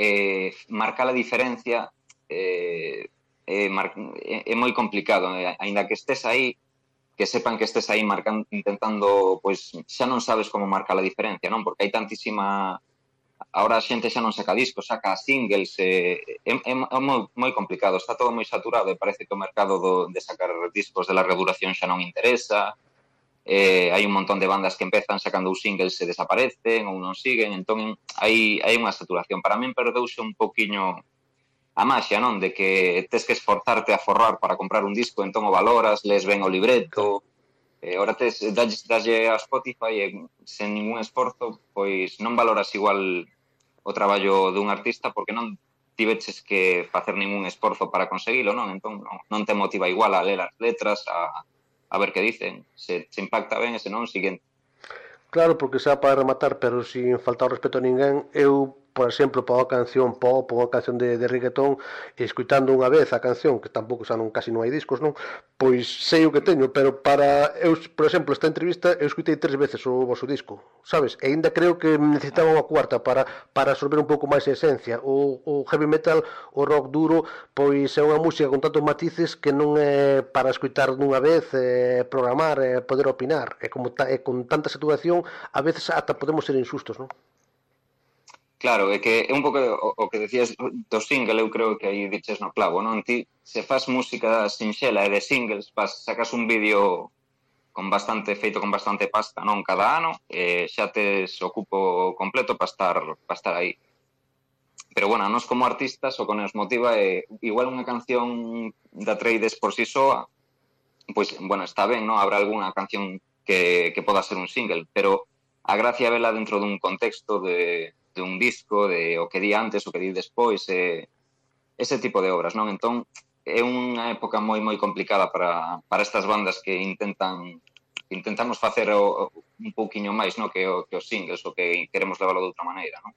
eh, marcar a diferencia eh, é, mar, é, é moi complicado, eh, aínda que estés aí, que sepan que estés aí marcando, intentando, pois xa non sabes como marcar a diferencia, non? Porque hai tantísima Ahora a xente xa non saca discos, saca singles, eh, é, é, é moi, moi complicado, está todo moi saturado e parece que o mercado do, de sacar discos de larga duración xa non interesa, eh, hai un montón de bandas que empezan sacando os singles e desaparecen ou non siguen, entón hai, hai unha saturación. Para min perdeuse un poquiño a maxia, non? De que tes que esforzarte a forrar para comprar un disco, entón o valoras, les ben o libreto, eh, ora tes, das, dalle a Spotify e sen ningún esforzo, pois non valoras igual o traballo dun artista porque non tiveches que facer ningún esforzo para conseguilo, non? Entón non, non te motiva igual a ler as letras, a, a ver que dicen, se, se impacta ben e se non, siguiente. Claro, porque xa para rematar, pero sin faltar o respeto a ninguén, eu por exemplo, para unha canción pop ou unha canción de, de reggaetón, e escuitando unha vez a canción, que tampouco xa non casi non hai discos, non? Pois sei o que teño, pero para eu, por exemplo, esta entrevista eu escutei tres veces o vosso disco, sabes? E aínda creo que necesitaba unha cuarta para para absorber un pouco máis a esencia. O, o heavy metal, o rock duro, pois é unha música con tantos matices que non é para escutar dunha vez, é programar, é poder opinar. É como ta, é con tanta saturación, a veces ata podemos ser insustos, non? Claro, é que é un pouco o, o que decías do single, eu creo que aí diches no clavo, non? Ti se faz música sinxela e de singles, vas, sacas un vídeo con bastante feito con bastante pasta, non? Cada ano, eh, xa tes ocupo completo para estar, pa estar aí. Pero bueno, nos como artistas o que nos motiva é igual unha canción da Trades por si sí soa, pois, bueno, está ben, non? Habrá algunha canción que, que poda ser un single, pero a gracia vela dentro dun contexto de, dun disco, de o que di antes, o que di despois, e, ese tipo de obras, non? Entón, é unha época moi moi complicada para, para estas bandas que intentan que intentamos facer o, un pouquiño máis no que, o, que os singles o que queremos leválo de outra maneira, non?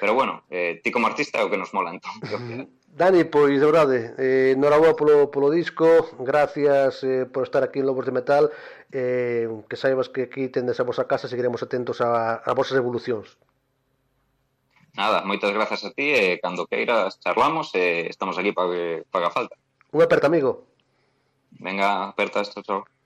Pero bueno, eh, ti como artista é o que nos mola, entón. Que... Dani, pois, de verdade, eh, noraboa polo, polo disco, gracias eh, por estar aquí en Lobos de Metal, eh, que saibas que aquí tendes a vosa casa, seguiremos atentos a, a vosas evolucións nada, moitas grazas a ti e cando queiras charlamos e estamos aquí para que paga falta. Un aperta, amigo. Venga, aperta, chao, chao.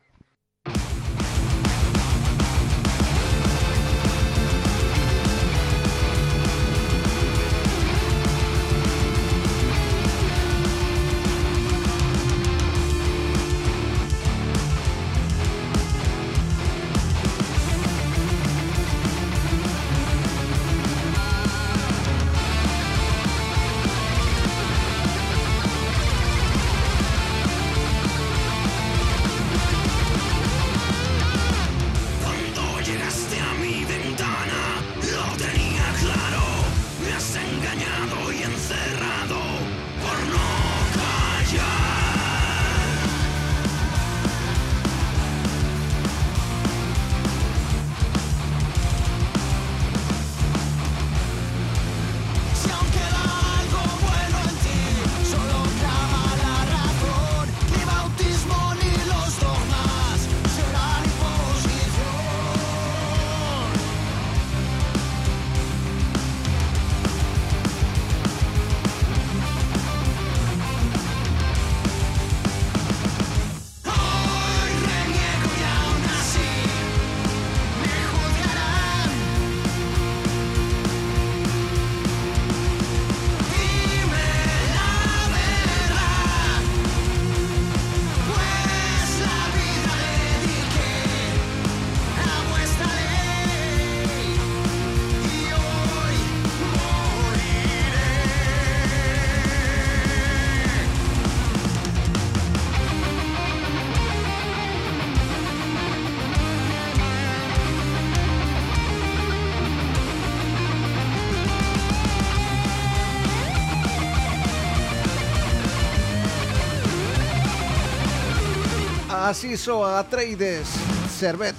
Así soa Atreides, Servet.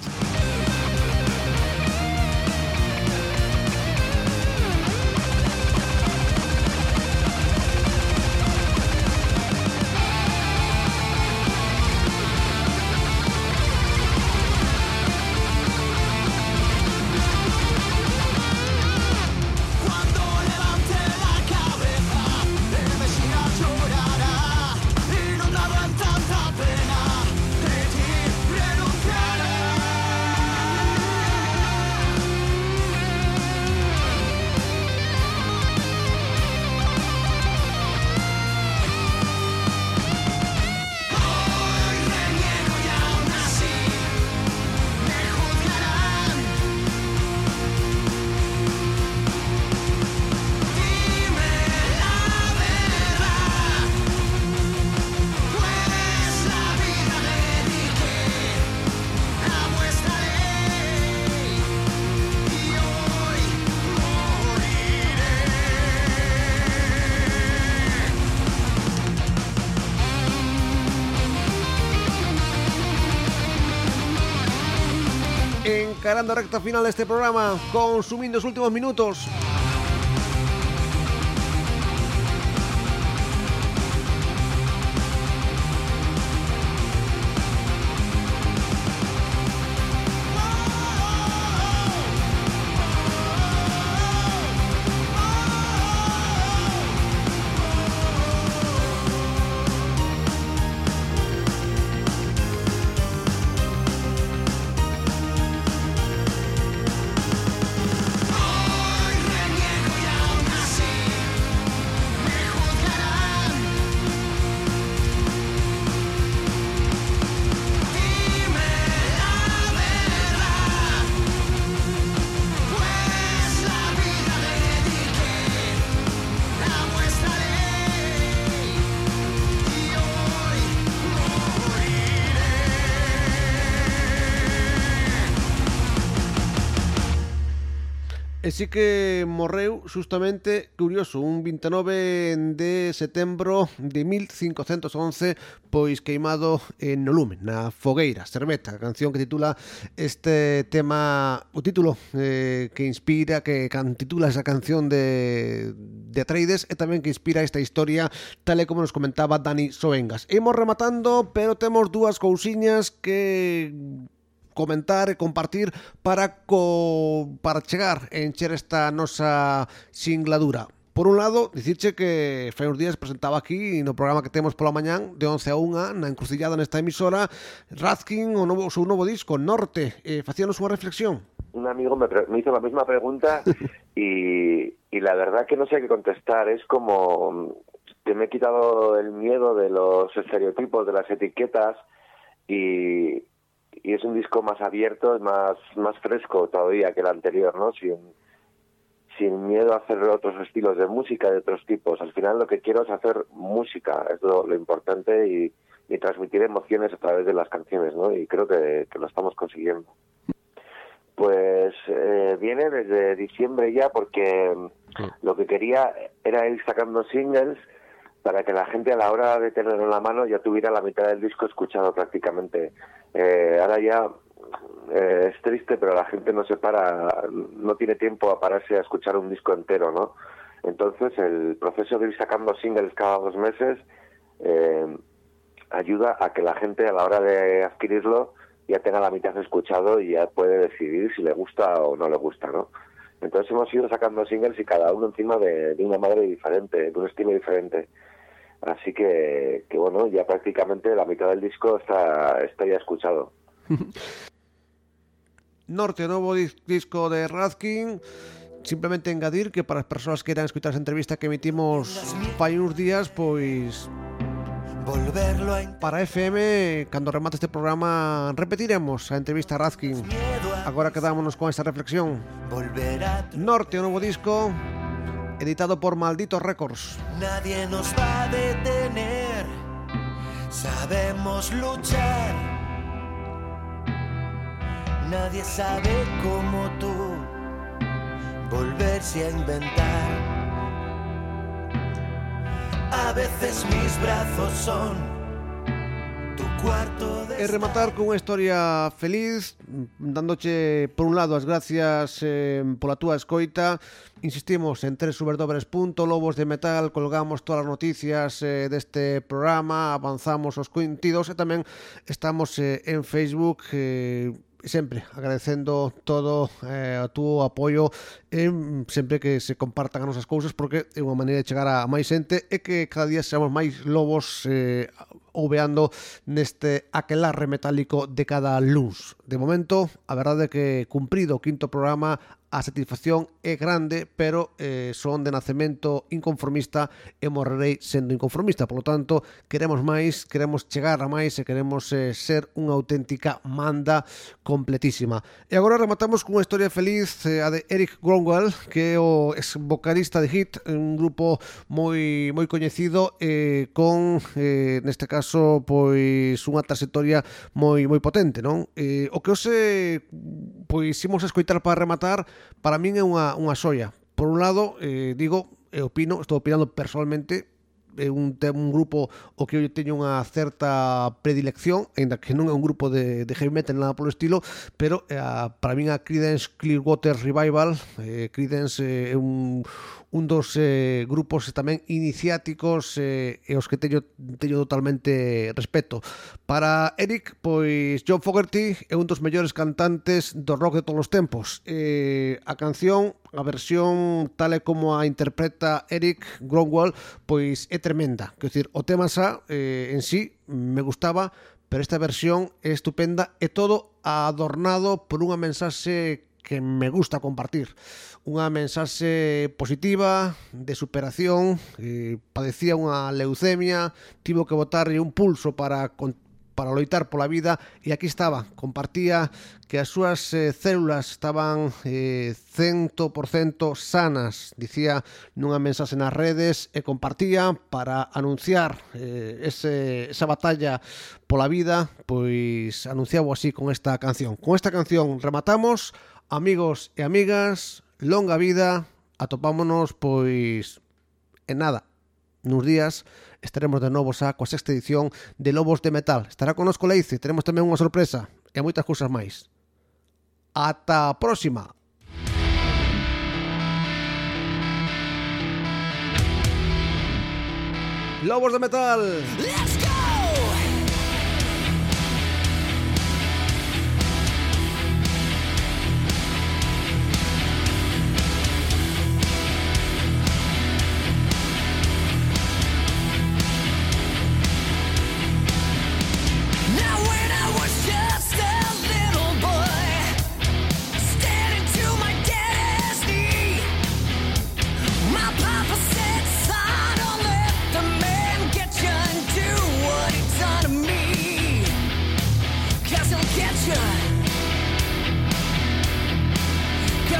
Encarando recta final de este programa, consumiendo los últimos minutos. sí que morreu justamente, curioso, un 29 de setembro de 1511, pois queimado en no lume, na fogueira, cerveta, a canción que titula este tema, o título eh, que inspira, que can, titula esa canción de, de Atreides e tamén que inspira esta historia, tal e como nos comentaba Dani Soengas. Imos rematando, pero temos dúas cousiñas que comentar compartir para co para chegar e encher esta nosa singladura. Por un lado, dicirche que fai uns días presentaba aquí no programa que temos pola mañán de 11 a 1 na encrucillada nesta emisora Razkin o, novo, o seu novo disco Norte. Eh, facíanos unha reflexión. un amigo me, me hizo la misma pregunta y, y la verdad que no sé qué contestar. Es como que me he quitado el miedo de los estereotipos, de las etiquetas y, y es un disco más abierto, más, más fresco todavía que el anterior, ¿no? Sin, sin miedo a hacer otros estilos de música de otros tipos. Al final lo que quiero es hacer música, es lo, lo importante y, y transmitir emociones a través de las canciones, ¿no? Y creo que, que lo estamos consiguiendo. Pues eh, viene desde diciembre ya porque lo que quería era ir sacando singles para que la gente a la hora de tenerlo en la mano ya tuviera la mitad del disco escuchado prácticamente. Eh, ahora ya eh, es triste, pero la gente no se para, no tiene tiempo a pararse a escuchar un disco entero, ¿no? Entonces el proceso de ir sacando singles cada dos meses eh, ayuda a que la gente a la hora de adquirirlo ya tenga la mitad escuchado y ya puede decidir si le gusta o no le gusta, ¿no? Entonces hemos ido sacando singles y cada uno encima de, de una madre diferente, de un estilo diferente. Así que, que bueno, ya prácticamente la mitad del disco está, está ya escuchado. Norte, dis- disco de Razkin. Simplemente engadir que para as persoas que queiran escutar esa entrevista que emitimos fai uns días, pois Volverlo a para FM, cando remate este programa, repetiremos a entrevista a Razkin. Agora quedámonos con esta reflexión. volver a Norte, o novo disco, editado por Malditos Records. Nadie nos va a detener. Sabemos luchar. Nadie sabe como tú volverse a inventar. A veces mis brazos son E rematar cunha historia feliz dándoche por un lado as gracias eh, pola túa escoita. Insistimos en www.lobosdemetal Colgamos todas as noticias eh, deste programa Avanzamos os cointidos E tamén estamos eh, en Facebook eh, sempre agradecendo todo eh, o túo apoio e eh, sempre que se compartan as nosas cousas porque é unha maneira de chegar a máis xente e que cada día seamos máis lobos eh, ouveando neste aquelarre metálico de cada luz. De momento, a verdade é que cumprido o quinto programa a satisfacción é grande, pero eh, son de nacemento inconformista e morrerei sendo inconformista. Por lo tanto, queremos máis, queremos chegar a máis e queremos eh, ser unha auténtica manda completísima. E agora rematamos cunha historia feliz eh, a de Eric Grongwell, que é o ex vocalista de Hit, un grupo moi moi coñecido eh, con, eh, neste caso, caso pois unha trayectoria moi moi potente, non? Eh, o que hoxe pois imos a escoitar para rematar, para min é unha unha soia. Por un lado, eh, digo, e opino, estou opinando personalmente é un, un grupo o que eu teño unha certa predilección, aínda que non é un grupo de, de heavy metal nada polo estilo, pero eh, para min a Creedence Clearwater Revival, eh, Creedence eh, é eh, un, un dos eh, grupos eh, tamén iniciáticos eh, e os que teño, teño totalmente respeto. Para Eric, pois John Fogerty é un dos mellores cantantes do rock de todos os tempos. Eh, a canción a versión tal e como a interpreta Eric Gromwell, pois é tremenda. Quer dicir, o tema xa eh, en sí me gustaba, pero esta versión é estupenda e todo adornado por unha mensaxe que me gusta compartir. Unha mensaxe positiva, de superación, eh, padecía unha leucemia, tivo que botarlle un pulso para con para loitar pola vida e aquí estaba, compartía que as súas eh, células estaban eh, 100% sanas, dicía nunha mensaxe nas redes e compartía para anunciar eh, ese, esa batalla pola vida, pois anunciaba así con esta canción. Con esta canción rematamos, amigos e amigas, longa vida, atopámonos pois en nada. Nuns días estaremos de novo xa coa sexta edición de Lobos de Metal. Estará conosco Leice, teremos tamén unha sorpresa e moitas cousas máis. Ata a próxima! Lobos de Metal! Let's go!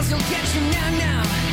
Girls will get you now, now.